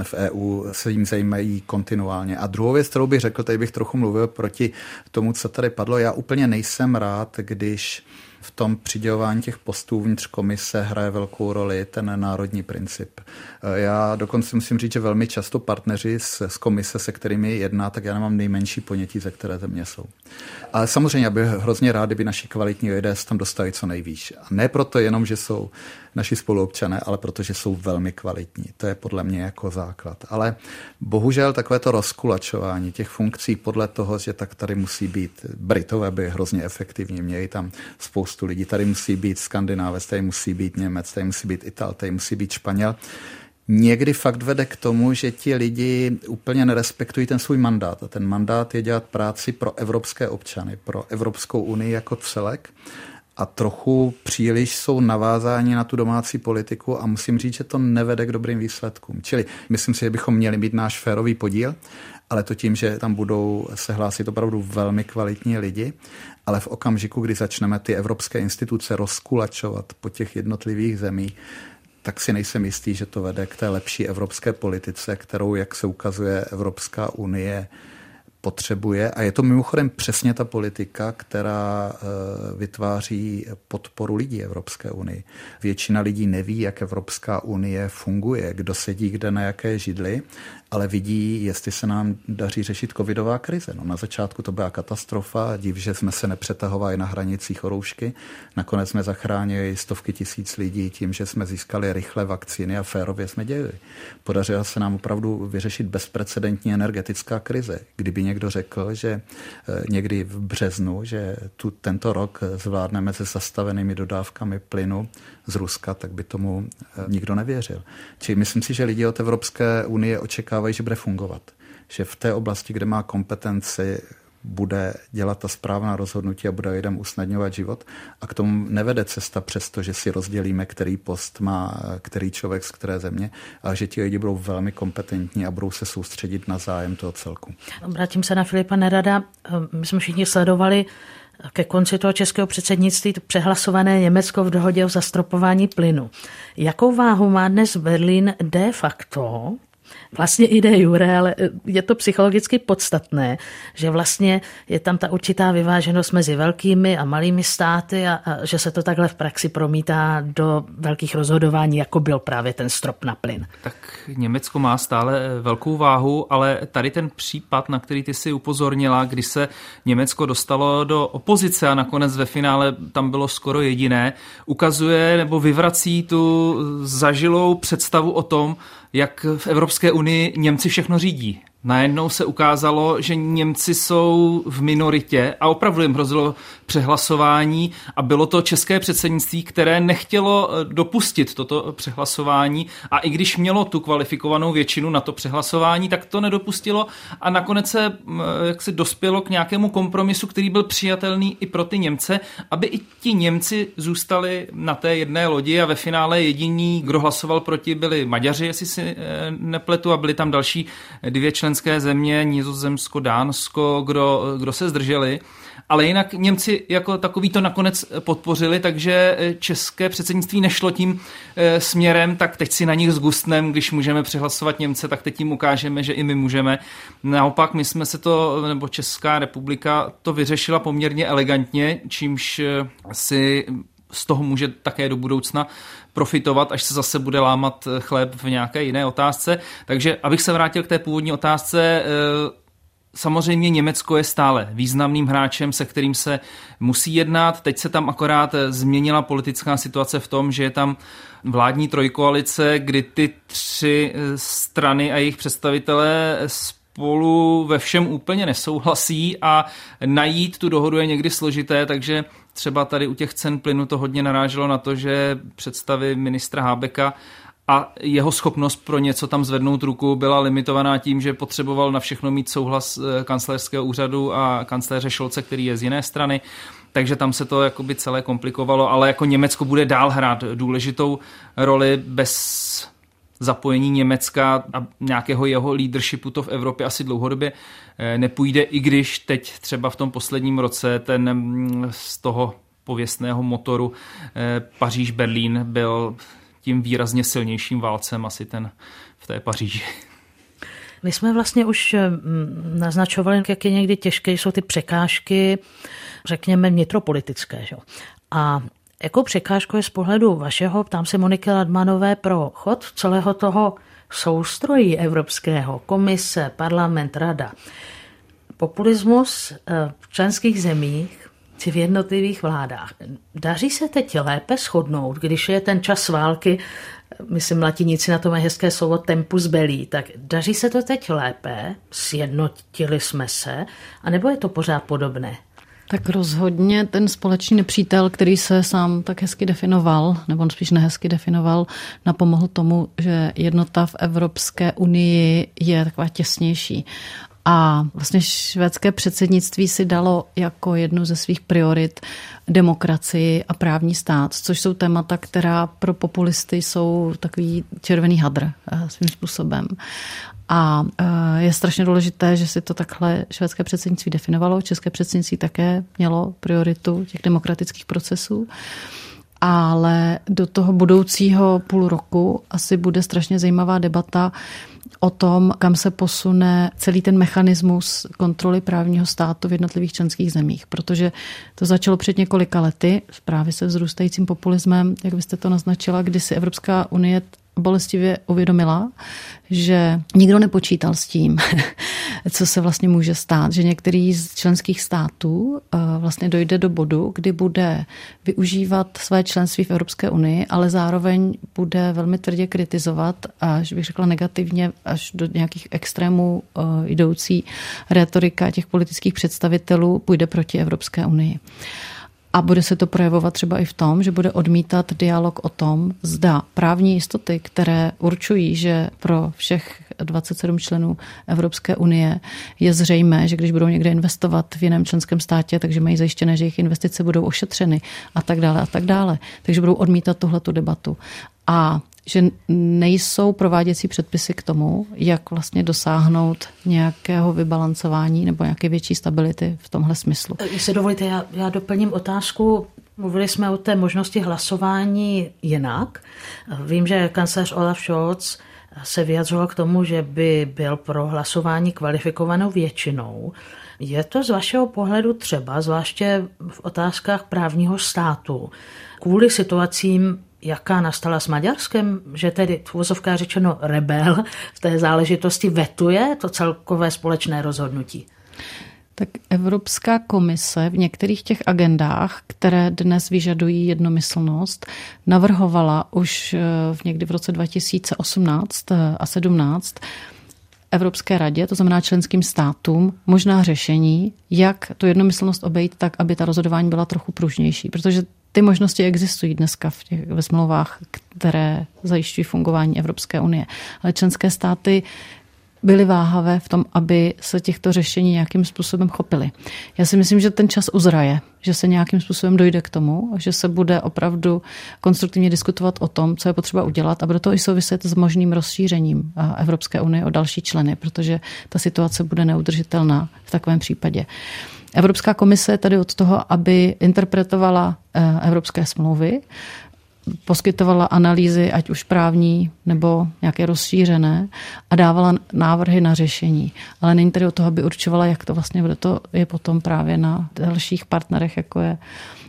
v EU se jim zajímají kontinuálně. A druhou věc, kterou bych řekl, tady bych trochu mluvil proti tomu, co tady padlo, já úplně nejsem rád, když v tom přidělování těch postů uvnitř komise hraje velkou roli ten národní princip. Já dokonce musím říct, že velmi často partneři z, z komise, se kterými jedná, tak já nemám nejmenší ponětí, ze které země jsou. Ale samozřejmě, já bych hrozně rád, kdyby naši kvalitní lidé se tam dostali co nejvýš. A ne proto jenom, že jsou naši spoluobčané, ale protože jsou velmi kvalitní. To je podle mě jako základ. Ale bohužel takové to rozkulačování těch funkcí podle toho, že tak tady musí být Britové by hrozně efektivně měli tam spoustu lidí, tady musí být Skandinávec, tady musí být Němec, tady musí být Ital, tady musí být Španěl někdy fakt vede k tomu, že ti lidi úplně nerespektují ten svůj mandát. A ten mandát je dělat práci pro evropské občany, pro Evropskou unii jako celek a trochu příliš jsou navázáni na tu domácí politiku a musím říct, že to nevede k dobrým výsledkům. Čili myslím si, že bychom měli mít náš férový podíl, ale to tím, že tam budou se hlásit opravdu velmi kvalitní lidi, ale v okamžiku, kdy začneme ty evropské instituce rozkulačovat po těch jednotlivých zemích, tak si nejsem jistý, že to vede k té lepší evropské politice, kterou, jak se ukazuje, Evropská unie potřebuje. A je to mimochodem přesně ta politika, která eh, vytváří podporu lidí Evropské unii. Většina lidí neví, jak Evropská unie funguje, kdo sedí kde na jaké židli ale vidí, jestli se nám daří řešit covidová krize. No, na začátku to byla katastrofa, div, že jsme se nepřetahovali na hranicích roušky. Nakonec jsme zachránili stovky tisíc lidí tím, že jsme získali rychle vakcíny a férově jsme dělili. Podařilo se nám opravdu vyřešit bezprecedentní energetická krize. Kdyby někdo řekl, že eh, někdy v březnu, že tu tento rok zvládneme se zastavenými dodávkami plynu z Ruska, tak by tomu eh, nikdo nevěřil. Čili myslím si, že lidi od Evropské unie očekávají, že bude fungovat. Že v té oblasti, kde má kompetenci, bude dělat ta správná rozhodnutí a bude lidem usnadňovat život. A k tomu nevede cesta přesto, že si rozdělíme, který post má který člověk z které země, ale že ti lidi budou velmi kompetentní a budou se soustředit na zájem toho celku. Vrátím se na Filipa Nerada. My jsme všichni sledovali ke konci toho českého předsednictví to přehlasované Německo v dohodě o zastropování plynu. Jakou váhu má dnes Berlín de facto Vlastně ide jure, ale je to psychologicky podstatné, že vlastně je tam ta určitá vyváženost mezi velkými a malými státy a, a že se to takhle v praxi promítá do velkých rozhodování, jako byl právě ten strop na plyn. Tak Německo má stále velkou váhu, ale tady ten případ, na který ty si upozornila, kdy se Německo dostalo do opozice a nakonec ve finále tam bylo skoro jediné, ukazuje nebo vyvrací tu zažilou představu o tom, jak v Evropské unii Němci všechno řídí. Najednou se ukázalo, že Němci jsou v minoritě a opravdu jim hrozilo přehlasování a bylo to české předsednictví, které nechtělo eh, dopustit toto přehlasování a i když mělo tu kvalifikovanou většinu na to přehlasování, tak to nedopustilo a nakonec se mm, eh, jak se dospělo k nějakému kompromisu, který byl přijatelný i pro ty Němce, aby i ti Němci zůstali na té jedné lodi a ve finále jediní, kdo hlasoval proti, byli Maďaři, jestli si eh, nepletu, a byli tam další dvě členské země, Nizozemsko, Dánsko, kdo, kdo se zdrželi ale jinak Němci jako takový to nakonec podpořili, takže eh, české předsednictví nešlo tím eh, směrem, tak teď si na nich zgustnem, když můžeme přehlasovat Němce, tak teď jim ukážeme, že i my můžeme. Naopak my jsme se to, nebo Česká republika to vyřešila poměrně elegantně, čímž eh, si z toho může také do budoucna profitovat, až se zase bude lámat chléb v nějaké jiné otázce. Takže abych se vrátil k té původní otázce, Samozřejmě Německo je stále významným hráčem, se kterým se musí jednat. Teď se tam akorát změnila politická situace v tom, že je tam vládní trojkoalice, kdy ty tři strany a jejich představitelé spolu ve všem úplně nesouhlasí a najít tu dohodu je někdy složité, takže třeba tady u těch cen plynu to hodně naráželo na to, že představy ministra Hábeka a jeho schopnost pro něco tam zvednout ruku byla limitovaná tím, že potřeboval na všechno mít souhlas eh, kancelářského úřadu a kancléře Šolce, který je z jiné strany. Takže tam se to jakoby celé komplikovalo, ale jako Německo bude dál hrát důležitou roli bez zapojení Německa a nějakého jeho leadershipu to v Evropě asi dlouhodobě eh, nepůjde, i když teď třeba v tom posledním roce ten mm, z toho pověstného motoru eh, Paříž-Berlín byl tím výrazně silnějším válcem asi ten v té Paříži. My jsme vlastně už mm, naznačovali, jak je někdy těžké, jsou ty překážky, řekněme, vnitropolitické. Že? A jakou překážkou je z pohledu vašeho, tam se Moniky Ladmanové, pro chod celého toho soustrojí evropského, komise, parlament, rada. Populismus eh, v členských zemích v jednotlivých vládách. Daří se teď lépe shodnout, když je ten čas války, myslím, latinici na to mají hezké slovo tempus belli, tak daří se to teď lépe, sjednotili jsme se, anebo je to pořád podobné? Tak rozhodně ten společný nepřítel, který se sám tak hezky definoval, nebo on spíš nehezky definoval, napomohl tomu, že jednota v Evropské unii je taková těsnější. A vlastně švédské předsednictví si dalo jako jednu ze svých priorit demokracii a právní stát, což jsou témata, která pro populisty jsou takový červený hadr eh, svým způsobem. A eh, je strašně důležité, že si to takhle švédské předsednictví definovalo. České předsednictví také mělo prioritu těch demokratických procesů ale do toho budoucího půl roku asi bude strašně zajímavá debata o tom, kam se posune celý ten mechanismus kontroly právního státu v jednotlivých členských zemích. Protože to začalo před několika lety, právě se vzrůstajícím populismem, jak byste to naznačila, kdy si Evropská unie bolestivě uvědomila, že nikdo nepočítal s tím, co se vlastně může stát, že některý z členských států eh, vlastně dojde do bodu, kdy bude využívat své členství v Evropské unii, ale zároveň bude velmi tvrdě kritizovat, až bych řekla negativně, až do nějakých extrémů eh, jdoucí retorika těch politických představitelů půjde proti Evropské unii. A bude se to projevovat třeba i v tom, že bude odmítat dialog o tom, zda právní jistoty, které určují, že pro všech 27 členů Evropské unie je zřejmé, že když budou někde investovat v jiném členském státě, takže mají zajištěné, že jejich investice budou ošetřeny a tak dále a tak dále. Takže budou odmítat tuhletu debatu. A že nejsou prováděcí předpisy k tomu, jak vlastně dosáhnout nějakého vybalancování nebo nějaké větší stability v tomhle smyslu. Jestli dovolíte, já, já doplním otázku. Mluvili jsme o té možnosti hlasování jinak. Vím, že kancelář Olaf Scholz se vyjadřoval k tomu, že by byl pro hlasování kvalifikovanou většinou. Je to z vašeho pohledu třeba, zvláště v otázkách právního státu, kvůli situacím, jaká nastala s Maďarskem, že tedy tvůzovká řečeno rebel v té záležitosti vetuje to celkové společné rozhodnutí? Tak Evropská komise v některých těch agendách, které dnes vyžadují jednomyslnost, navrhovala už eh, někdy v roce 2018 eh, a 17 Evropské radě, to znamená členským státům, možná řešení, jak tu jednomyslnost obejít tak, aby ta rozhodování byla trochu pružnější. Protože ty možnosti existují dneska v těch, ve smlouvách, které zajišťují fungování Evropské unie. Ale členské státy byly váhavé v tom, aby se těchto řešení nějakým způsobem chopili. Já si myslím, že ten čas uzraje, že se nějakým způsobem dojde k tomu, že se bude opravdu konstruktivně diskutovat o tom, co je potřeba udělat a bude to i souviset s možným rozšířením Evropské unie o další členy, protože ta situace bude neudržitelná v takovém případě. Evropská komise je tady od toho, aby interpretovala eh, evropské smlouvy, poskytovala analýzy, ať už právní nebo nějaké rozšířené a dávala návrhy na řešení. Ale není tady o toho, aby určovala, jak to vlastně bude. To je potom právě na dalších partnerech, jako je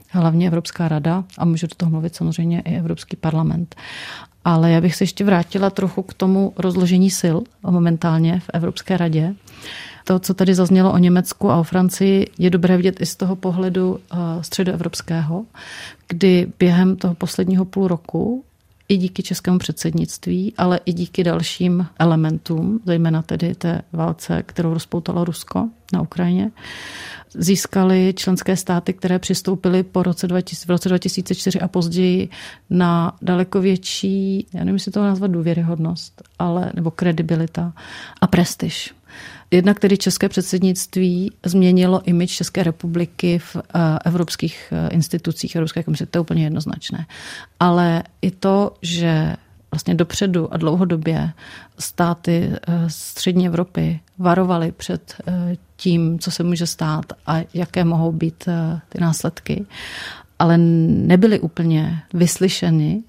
hlavně Evropská rada a může do toho mluvit samozřejmě i Evropský parlament. Ale já bych se ještě vrátila trochu k tomu rozložení sil momentálně v Evropské radě. To, co tady zaznělo o Německu a o Francii, je dobré vidět i z toho pohledu eh, středoevropského, kdy během toho posledního půl roku i díky českému předsednictví, ale i díky dalším elementům, zejména tedy té válce, kterou rozpoutalo Rusko na Ukrajině, získali členské státy, které přistoupily po roce 2000, v roce 2004 a později na daleko větší, já nevím, jestli to nazvat důvěryhodnost, ale, nebo kredibilita a prestiž. Jednak tedy české předsednictví změnilo imič České republiky v eh, evropských eh, institucích Evropské komise, to je úplně jednoznačné. Ale i to, že vlastně dopředu a dlouhodobě státy eh, střední Evropy varovaly před tím, co se může stát a jaké mohou být ty následky, ale nebyly úplně vyslyšeny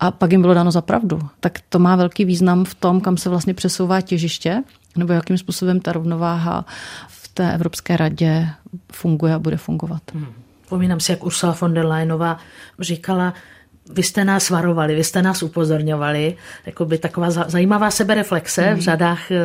a pak jim bylo dáno za pravdu. Tak to má velký význam v tom, kam se vlastně přesouvá těžiště nebo jakým způsobem ta rovnováha v té Evropské radě funguje a bude fungovat. Hmm. Pomínám si, jak Ursula von der Leyenová říkala, vy jste nás varovali, vy jste nás upozorňovali, by taková zajímavá sebereflexe v řadách eh,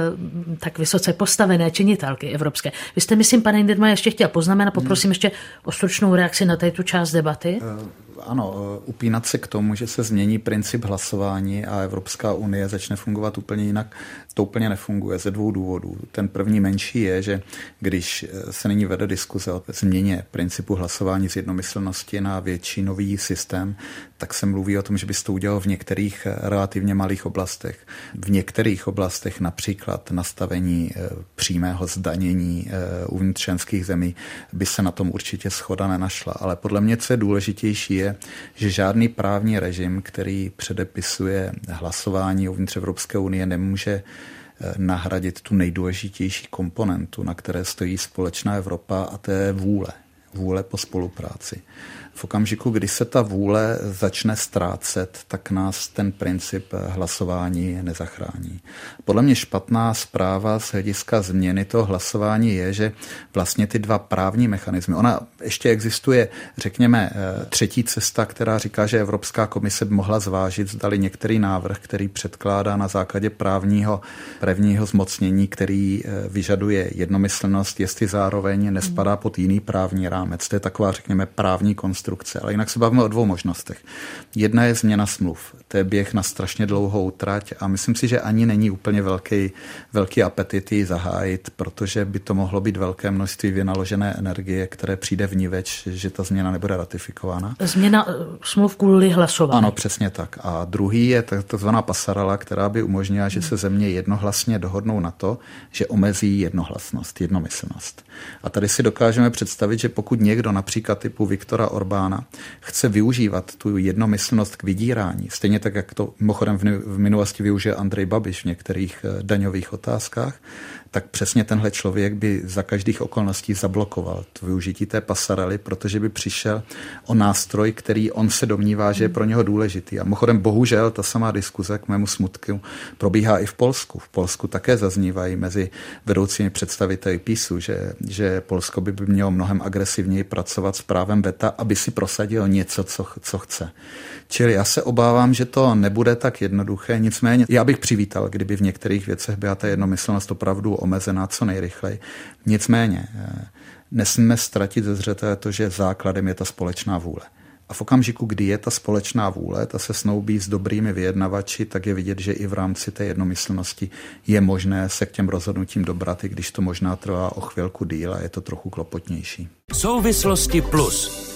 tak vysoce postavené činitelky evropské. Vy jste, myslím, pane Inderma, ještě chtěl poznamenat, poprosím ještě o stručnou reakci na této část debaty. Uh ano, eh, upínat se k tomu, že se změní princip hlasování a Evropská unie začne fungovat úplně jinak, to úplně nefunguje ze dvou důvodů. Ten první menší je, že když eh, se nyní vede diskuze o změně principu hlasování z jednomyslnosti na většinový systém, tak se mluví o tom, že by to udělalo v některých eh, relativně malých oblastech. V některých oblastech například nastavení přímého zdanění uvnitř členských zemí by se na tom určitě schoda nenašla. Ale podle mě, co je důležitější, je, že žádný právní režim, který předepisuje hlasování uvnitř Evropské unie, nemůže eh, nahradit tu nejdůležitější komponentu, na které stojí společná Evropa, a to je vůle. Vůle po spolupráci v okamžiku, kdy se ta vůle začne ztrácet, tak nás ten princip hlasování nezachrání. Podle mě špatná zpráva z hlediska změny toho hlasování je, že vlastně ty dva právní mechanismy, ona ještě existuje, řekněme, eh, třetí cesta, která říká, že Evropská komise by mohla zvážit, zdali některý návrh, který předkládá na základě právního prvního zmocnění, který eh, vyžaduje jednomyslnost, jestli zároveň nespadá pod jiný právní rámec. To je taková, řekněme, právní konstrukce ale jinak se bavíme o dvou možnostech. Jedna je změna smluv. To je běh na strašně dlouhou trať a myslím si, že ani není úplně velký, velký apetit ji zahájit, protože by to mohlo být velké množství vynaložené energie, které přijde v niveč, že ta změna nebude ratifikována. Změna eh, smluv kvůli hlasování. Ano, přesně tak. A druhý je takzvaná pasarala, která by umožnila, že se země jednohlasně dohodnou na to, že omezí jednohlasnost, jednomyslnost. A tady si dokážeme představit, že pokud pokud někdo například typu Viktora Orbána chce využívat tu jednomyslnost k vydírání, stejně tak, jak to mimochodem v minulosti využije Andrej Babiš v některých eh, daňových otázkách, tak přesně tenhle člověk by za každých okolností zablokoval to využití té pasarely, protože by přišel o nástroj, který on se domnívá, že je pro něho důležitý. A mimochodem, bohužel, ta samá diskuze k mému smutku probíhá i v Polsku. V Polsku také zaznívají mezi vedoucími představiteli PISu, že, že Polsko by mělo mnohem agresivněji pracovat s právem VETA, aby si prosadil něco, co, co chce. Čili já se obávám, že to nebude tak jednoduché, nicméně já bych přivítal, kdyby v některých věcech byla ta jednomyslnost opravdu omezená co nejrychleji. Nicméně eh, nesmíme ztratit ze zřetele to, že základem je ta společná vůle. A v okamžiku, kdy je ta společná vůle, ta se snoubí s dobrými vyjednavači, tak je vidět, že i v rámci té jednomyslnosti je možné se k těm rozhodnutím dobrat, i když to možná trvá o chvilku díl a je to trochu klopotnější. Souvislosti plus.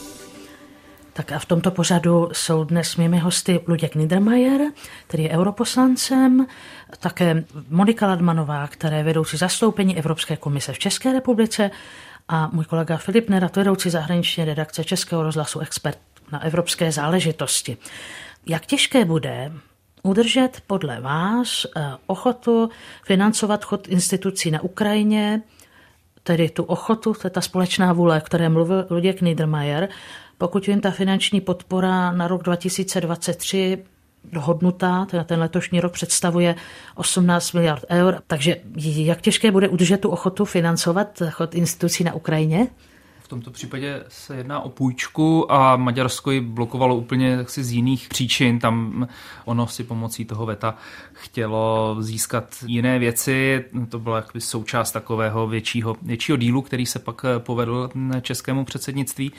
Tak a v tomto pořadu jsou dnes mými hosty Luděk Niedermayer, který je europoslancem, také Monika Ladmanová, která je vedoucí zastoupení Evropské komise v České republice a můj kolega Filip Nerat, vedoucí zahraniční redakce Českého rozhlasu Expert na evropské záležitosti. Jak těžké bude udržet podle vás eh, ochotu financovat chod institucí na Ukrajině, tedy tu ochotu, to je ta společná vůle, které mluvil Luděk Niedermayer, pokud vím, ta finanční podpora na rok 2023 dohodnutá, teda ten letošní rok představuje 18 miliard eur, takže jak těžké bude udržet tu ochotu financovat chod institucí na Ukrajině? V tomto případě se jedná o půjčku a Maďarsko ji blokovalo úplně si z jiných příčin. Tam ono si pomocí toho VETA chtělo získat jiné věci. To byla součást takového většího, většího dílu, který se pak povedl českému předsednictví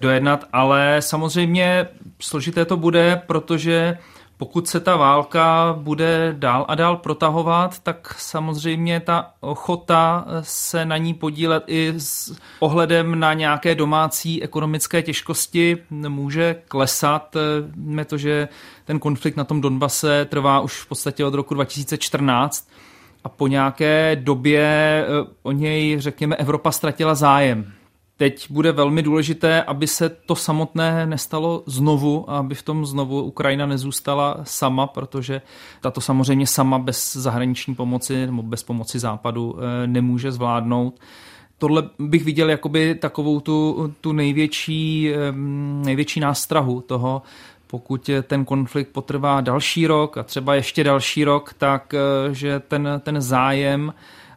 dojednat. Ale samozřejmě složité to bude, protože pokud se ta válka bude dál a dál protahovat, tak samozřejmě ta ochota se na ní podílet i s ohledem na nějaké domácí ekonomické těžkosti může klesat. Víme to, že ten konflikt na tom Donbase trvá už v podstatě od roku 2014 a po nějaké době eh, o něj, řekněme, Evropa ztratila zájem. Teď bude velmi důležité, aby se to samotné nestalo znovu a aby v tom znovu Ukrajina nezůstala sama, protože tato samozřejmě sama bez zahraniční pomoci nebo bez pomoci západu eh, nemůže zvládnout. Tohle bych viděl jakoby takovou tu, tu největší, největší nástrahu toho, pokud ten konflikt potrvá další rok a třeba ještě další rok, tak eh, že ten, ten zájem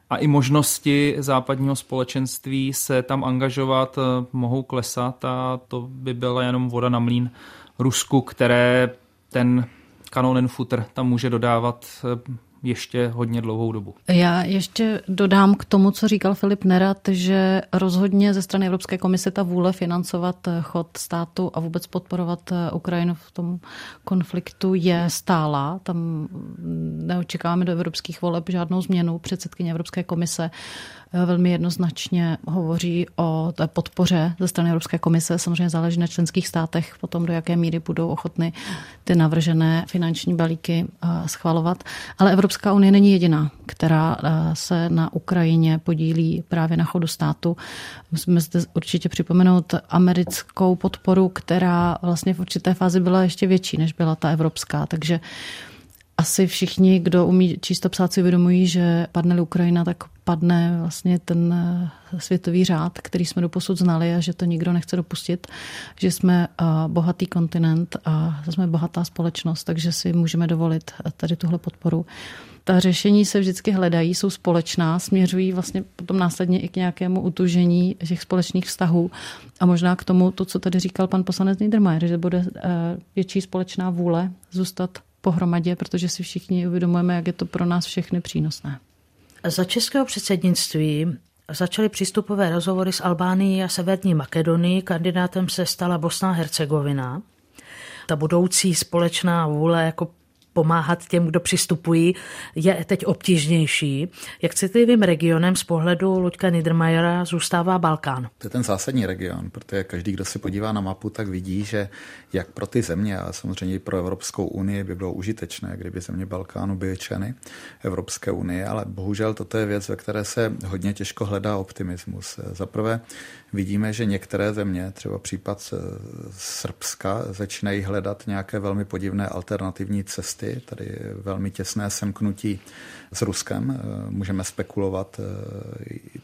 a i možnosti západního společenství se tam angažovat eh, mohou klesat a to by byla jenom voda na mlín Rusku, které ten kanonen futr tam může dodávat eh, ještě hodně dlouhou dobu. Já ještě dodám k tomu, co říkal Filip Nerat, že rozhodně ze strany Evropské komise ta vůle financovat chod státu a vůbec podporovat Ukrajinu v tom konfliktu je stála. Tam neočekáváme do evropských voleb žádnou změnu. Předsedkyně Evropské komise velmi jednoznačně hovoří o té podpoře ze strany Evropské komise. Samozřejmě záleží na členských státech potom, do jaké míry budou ochotny ty navržené finanční balíky eh, schvalovat. Ale Evropská unie není jediná, která eh, se na Ukrajině podílí právě na chodu státu. Musíme zde určitě připomenout americkou podporu, která vlastně v určité fázi byla ještě větší, než byla ta evropská. Takže asi všichni, kdo umí číst a psát, si uvědomují, že padne Ukrajina, tak padne vlastně ten eh, světový řád, který jsme doposud znali a že to nikdo nechce dopustit, že jsme eh, bohatý kontinent a jsme bohatá společnost, takže si můžeme dovolit eh, tady tuhle podporu. Ta řešení se vždycky hledají, jsou společná, směřují vlastně potom následně i k nějakému utužení těch společných vztahů a možná k tomu, to, co tady říkal pan poslanec Niedermayer, že bude větší společná vůle zůstat pohromadě, protože si všichni uvědomujeme, jak je to pro nás všechny přínosné. Za českého předsednictví začaly přístupové rozhovory s Albánií a Severní Makedonii. Kandidátem se stala Bosna a Hercegovina. Ta budoucí společná vůle jako pomáhat těm, kdo přistupují, je teď obtížnější. Jak citlivým regionem z pohledu Luďka Niedermayera zůstává Balkán? To je ten zásadní region, protože každý, kdo se podívá na mapu, tak vidí, že jak pro ty země a samozřejmě i pro Evropskou unii by bylo užitečné, kdyby země Balkánu byly členy Evropské unie, ale bohužel toto je věc, ve které se hodně těžko hledá optimismus. Za prvé vidíme, že některé země, třeba případ Srbska, začínají hledat nějaké velmi podivné alternativní cesty. Tady velmi těsné semknutí s Ruskem. Můžeme spekulovat,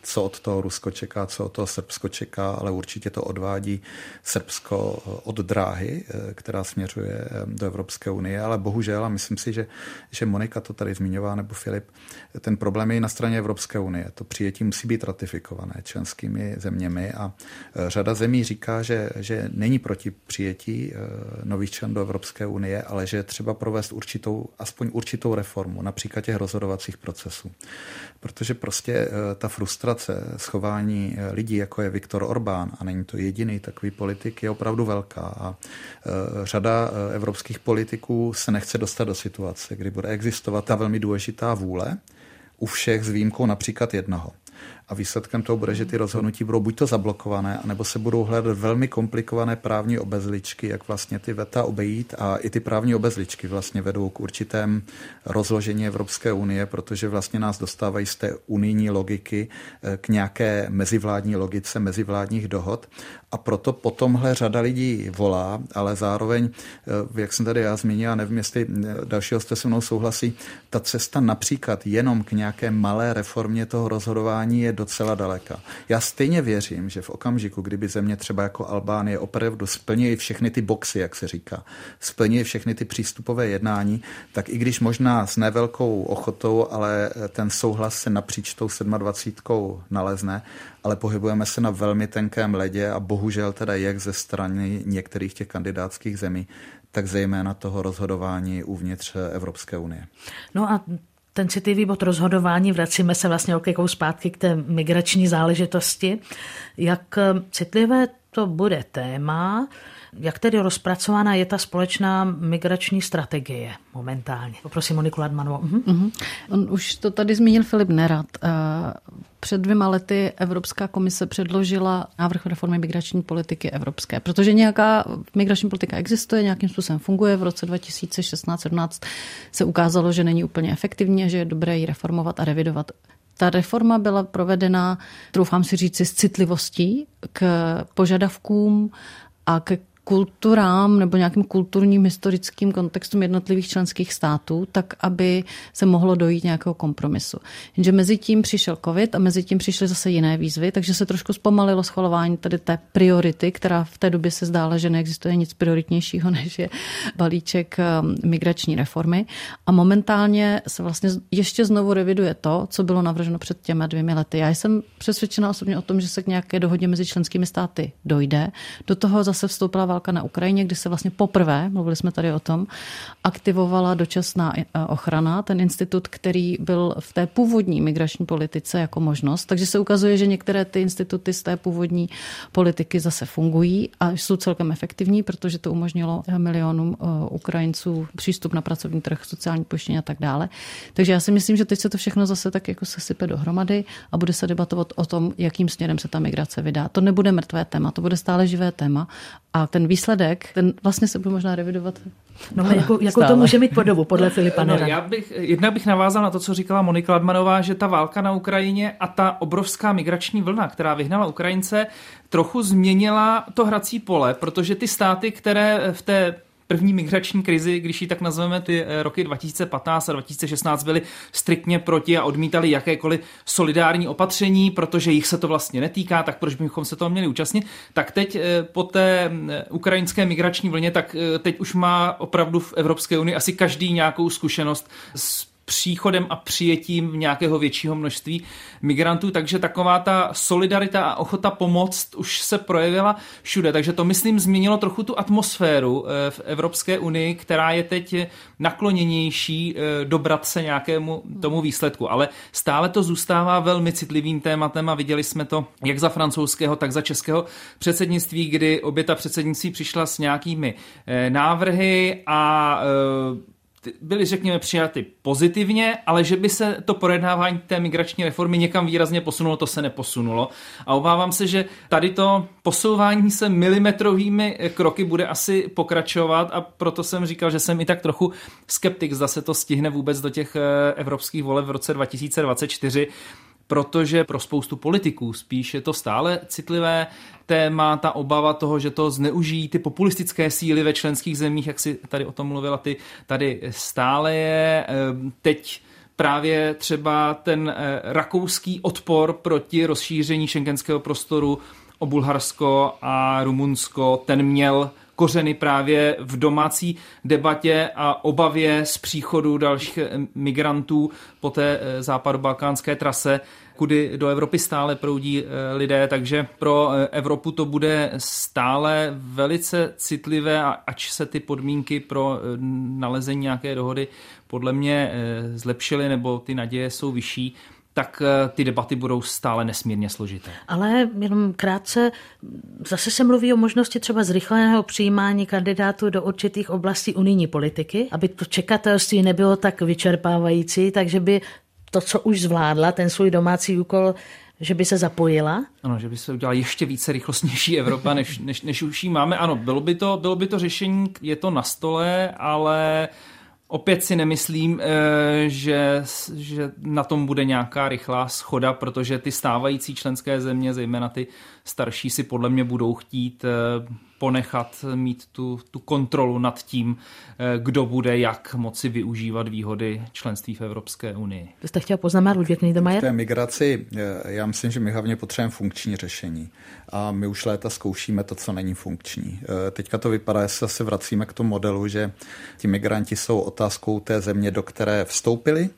co od toho Rusko čeká, co od toho Srbsko čeká, ale určitě to odvádí Srbsko od dráhy, která směřuje do Evropské unie. Ale bohužel, a myslím si, že, že Monika to tady zmiňovala, nebo Filip, ten problém je na straně Evropské unie. To přijetí musí být ratifikované členskými zeměmi a řada zemí říká, že, že není proti přijetí nových členů do Evropské unie, ale že je třeba provést určitou, aspoň určitou reformu, například těch rozhodovacích procesů. Protože prostě ta frustrace schování lidí, jako je Viktor Orbán, a není to jediný takový politik, je opravdu velká. A řada evropských politiků se nechce dostat do situace, kdy bude existovat ta velmi důležitá vůle u všech s výjimkou například jednoho. A výsledkem toho bude, že ty rozhodnutí budou buď to zablokované, anebo se budou hledat velmi komplikované právní obezličky, jak vlastně ty veta obejít. A i ty právní obezličky vlastně vedou k určitém rozložení Evropské unie, protože vlastně nás dostávají z té unijní logiky eh, k nějaké mezivládní logice, mezivládních dohod. A proto potomhle řada lidí volá, ale zároveň, eh, jak jsem tady já zmínil, a nevím, jestli eh, dalšího jste se mnou souhlasí, ta cesta například jenom k nějaké malé reformě toho rozhodování je docela daleka. Já stejně věřím, že v okamžiku, kdyby země třeba jako Albánie opravdu splní všechny ty boxy, jak se říká, splní všechny ty přístupové jednání, tak i když možná s nevelkou ochotou, ale ten souhlas se napříč tou 27 nalezne, ale pohybujeme se na velmi tenkém ledě a bohužel teda jak ze strany některých těch kandidátských zemí, tak zejména toho rozhodování uvnitř Evropské unie. No a ten citlivý bod rozhodování, vracíme se vlastně okékou zpátky k té migrační záležitosti. Jak eh, citlivé to bude téma, jak tedy rozpracována je ta společná migrační strategie momentálně? Poprosím Moniku Ladmanovou. Mhm. Uh-huh. On už to tady zmínil Filip Nerad. Eh, před dvěma lety Evropská komise předložila návrh reformy migrační politiky evropské, protože nějaká migrační politika existuje, nějakým způsobem funguje. V roce 2016-17 se ukázalo, že není úplně efektivní a že je dobré ji reformovat a revidovat. Ta reforma byla provedena, troufám si říci, s citlivostí k požadavkům a ke kulturám nebo nějakým kulturním historickým kontextům jednotlivých členských států, tak aby se mohlo dojít nějakého kompromisu. Jenže mezi tím přišel covid a mezi tím přišly zase jiné výzvy, takže se trošku zpomalilo schvalování tady té priority, která v té době se zdála, že neexistuje nic prioritnějšího, než je balíček um, migrační reformy. A momentálně se vlastně ještě znovu reviduje to, co bylo navrženo před těmi dvěmi lety. Já jsem přesvědčena osobně o tom, že se k nějaké dohodě mezi členskými státy dojde. Do toho zase vstoupila válka na Ukrajině, kdy se vlastně poprvé, mluvili jsme tady o tom, aktivovala dočasná eh, ochrana, ten institut, který byl v té původní migrační politice jako možnost. Takže se ukazuje, že některé ty instituty z té původní politiky zase fungují a jsou celkem efektivní, protože to umožnilo milionům eh, Ukrajinců přístup na pracovní trh, sociální pojištění a tak dále. Takže já si myslím, že teď se to všechno zase tak jako se sype dohromady a bude se debatovat o tom, jakým směrem se ta migrace vydá. To nebude mrtvé téma, to bude stále živé téma a ten výsledek, ten vlastně se bude možná revidovat. No, jako, jako to může mít podobu, podle Filipa no, já bych, jednak bych navázal na to, co říkala Monika Ladmanová, že ta válka na Ukrajině a ta obrovská migrační vlna, která vyhnala Ukrajince, trochu změnila to hrací pole, protože ty státy, které v té první migrační krizi, když ji tak nazveme, ty eh, roky 2015 a 2016 byly striktně proti a odmítali jakékoliv solidární opatření, protože jich se to vlastně netýká, tak proč bychom se toho měli účastnit. Tak teď eh, po té eh, ukrajinské migrační vlně, tak teď už má opravdu v Evropské unii asi každý nějakou zkušenost s příchodem a přijetím nějakého většího množství migrantů, takže taková ta solidarita a ochota pomoct už se projevila všude, takže to myslím změnilo trochu tu atmosféru eh, v Evropské unii, která je teď nakloněnější eh, dobrat se nějakému tomu výsledku, ale stále to zůstává velmi citlivým tématem a viděli jsme to jak za francouzského, tak za českého předsednictví, kdy obě ta předsednictví přišla s nějakými eh, návrhy a byly, řekněme, přijaty pozitivně, ale že by se to projednávání té migrační reformy někam výrazně posunulo, to se neposunulo. A obávám se, že tady to posouvání se milimetrovými kroky bude asi pokračovat a proto jsem říkal, že jsem i tak trochu skeptik, zda se to stihne vůbec do těch eh, evropských voleb v roce 2024 protože pro spoustu politiků spíš je to stále citlivé téma, ta obava toho, že to zneužijí ty populistické síly ve členských zemích, jak si tady o tom mluvila ty, tady stále je. Ehm, teď právě třeba ten eh, rakouský odpor proti rozšíření šengenského prostoru o Bulharsko a Rumunsko, ten měl kořeny právě v domácí debatě a obavě z příchodu dalších eh, migrantů po té eh, západobalkánské trase kudy do Evropy stále proudí eh, lidé, takže pro Evropu to bude stále velice citlivé, ač se ty podmínky pro nalezení nějaké dohody podle mě zlepšily nebo ty naděje jsou vyšší, tak ty debaty budou stále nesmírně složité. Ale jenom krátce, zase se mluví o možnosti třeba zrychleného přijímání kandidátů do určitých oblastí unijní politiky, aby to čekatelství nebylo tak vyčerpávající, takže by to, co už zvládla, ten svůj domácí úkol, že by se zapojila? Ano, že by se udělala ještě více rychlostnější Evropa, než, než, než už ji máme. Ano, bylo by, to, bylo by to řešení, je to na stole, ale opět si nemyslím, eh, že, že na tom bude nějaká rychlá schoda, protože ty stávající členské země, zejména ty starší, si podle mě budou chtít eh, ponechat mít tu, tu kontrolu nad tím, eh, kdo bude jak moci využívat výhody členství v Evropské unii. Vy jste chtěl poznamenat, Ludvík Niedermayer? V té migraci, eh, já myslím, že my hlavně potřebujeme funkční řešení. A my už léta zkoušíme to, co není funkční. Eh, teďka to vypadá, že se zase vracíme k tomu modelu, že ti migranti jsou otázkou té země, do které vstoupili.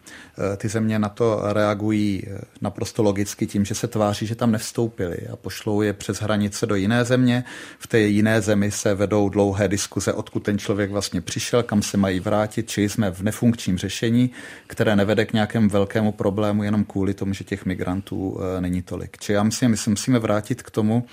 Ty země na to reagují naprosto logicky tím, že se tváří, že tam nevstoupili a pošlou je přes hranice do jiné země. V té jiné jiné zemi se vedou dlouhé diskuze, odkud ten člověk vlastně přišel, kam se mají vrátit, či jsme v nefunkčním řešení, které nevede k nějakému velkému problému jenom kvůli tomu, že těch migrantů e, není tolik. Či já myslím, my se musíme vrátit k tomu,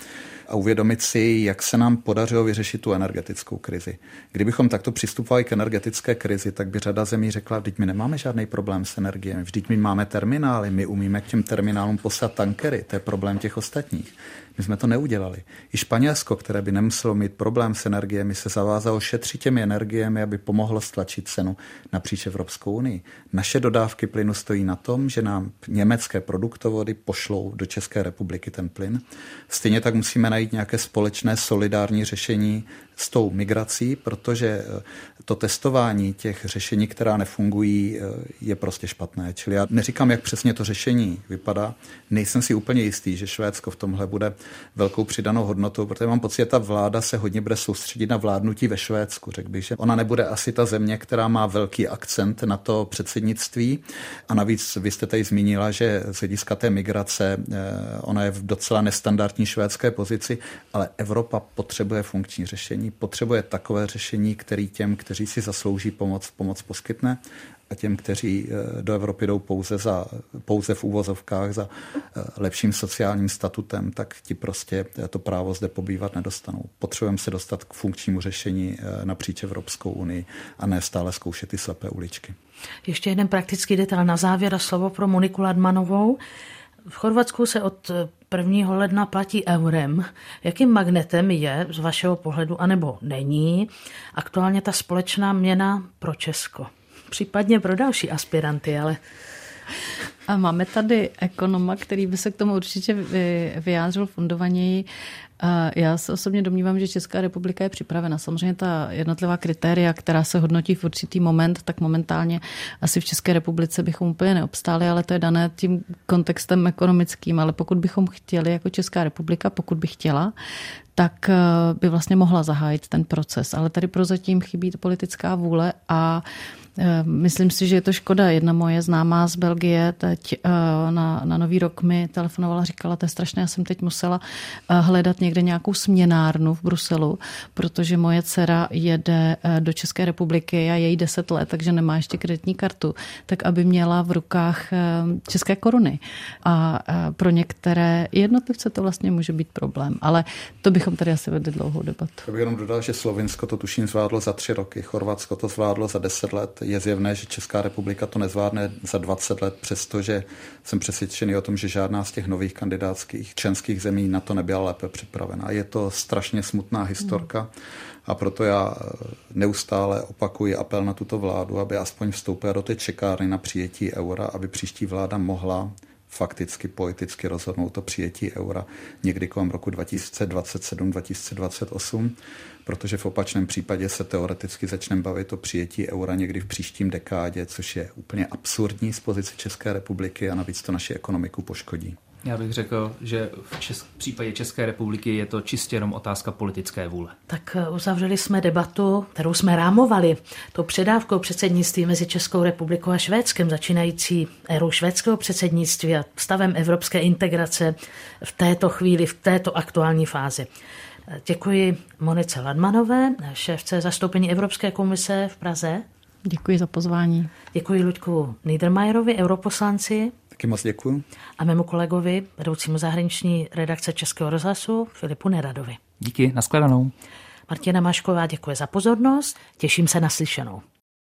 a uvědomit si, jak se nám podařilo vyřešit tu energetickou krizi. Kdybychom takto přistupovali k energetické krizi, tak by řada zemí řekla, vždyť my nemáme žádný problém s energiemi, vždyť my máme terminály, my umíme k těm terminálům poslat tankery, to je problém těch ostatních. My jsme to neudělali. I Španělsko, které by nemuselo mít problém s energiemi, se zavázalo šetřit těmi energiemi, aby pomohlo stlačit cenu napříč Evropskou unii. Naše dodávky plynu stojí na tom, že nám německé produktovody pošlou do České republiky ten plyn. Stejně tak musíme najít nějaké společné solidární řešení s tou migrací, protože eh, to testování těch řešení, která nefungují, eh, je prostě špatné. Čili já neříkám, jak přesně to řešení vypadá. Nejsem si úplně jistý, že Švédsko v tomhle bude velkou přidanou hodnotou, protože mám pocit, že ta vláda se hodně bude soustředit na vládnutí ve Švédsku. Řekl bych, že ona nebude asi ta země, která má velký akcent na to předsednictví. A navíc vy jste tady zmínila, že z hlediska té migrace eh, ona je v docela nestandardní švédské pozici, ale Evropa potřebuje funkční řešení, potřebuje takové řešení, který těm, kteří si zaslouží pomoc, pomoc poskytne a těm, kteří eh, do Evropy jdou pouze, za, pouze v úvozovkách za eh, lepším sociálním statutem, tak ti prostě to právo zde pobývat nedostanou. Potřebujeme se dostat k funkčnímu řešení eh, napříč Evropskou unii a ne stále zkoušet ty slepé uličky. Ještě jeden praktický detail na závěr a slovo pro Moniku Ladmanovou. V Chorvatsku se od 1. ledna platí eurem. Jakým magnetem je z vašeho pohledu, anebo není, aktuálně ta společná měna pro Česko? Případně pro další aspiranty, ale a máme tady ekonoma, který by se k tomu určitě vyjádřil fundovaněji. Já se osobně domnívám, že Česká republika je připravena. Samozřejmě ta jednotlivá kritéria, která se hodnotí v určitý moment, tak momentálně asi v České republice bychom úplně neobstáli, ale to je dané tím kontextem ekonomickým. Ale pokud bychom chtěli jako Česká republika, pokud by chtěla, tak eh, by vlastně mohla zahájit ten proces. Ale tady prozatím chybí politická vůle a Eh, myslím si, že je to škoda. Jedna moje známá z Belgie teď eh, na, na Nový rok mi telefonovala, říkala, to je strašné, já jsem teď musela eh, hledat někde nějakou směnárnu v Bruselu, protože moje dcera jede eh, do České republiky a její 10 let, takže nemá ještě kreditní kartu, tak aby měla v rukách eh, české koruny. A pro některé jednotlivce to vlastně může být problém. Ale to bychom tady asi vedli dlouhou debatu. Já bych jenom dodal, že Slovinsko to tuším zvládlo za tři roky, Chorvatsko to zvládlo za deset let. Je zjevné, že Česká republika to nezvládne za 20 let, přestože jsem přesvědčený o tom, že žádná z těch nových kandidátských členských zemí na to nebyla lépe připravena. Je to strašně smutná historka. A proto já neustále opakuji apel na tuto vládu, aby aspoň vstoupila do té čekárny na přijetí eura, aby příští vláda mohla fakticky politicky rozhodnout o přijetí eura někdy kolem roku 2027-2028, protože v opačném případě se teoreticky začneme bavit o přijetí eura někdy v příštím dekádě, což je úplně absurdní z pozice České republiky a navíc to naši ekonomiku poškodí. Já bych řekl, že v, Česk- v případě České republiky je to čistě jenom otázka politické vůle. Tak eh, uzavřeli jsme debatu, kterou jsme rámovali, tou předávkou předsednictví mezi Českou republikou a Švédskem, začínající érou švédského předsednictví a stavem evropské integrace v této chvíli, v této aktuální fázi. Eh, děkuji Monice Ladmanové, šéfce zastoupení Evropské komise v Praze. Děkuji za pozvání. Děkuji Luďku Niedermayerovi, europoslanci. Taky moc děkuji. A mému kolegovi, vedoucímu zahraniční redakce Českého rozhlasu, Filipu Neradovi. Díky, nashledanou. Martina Mašková děkuje za pozornost, těším se na slyšenou.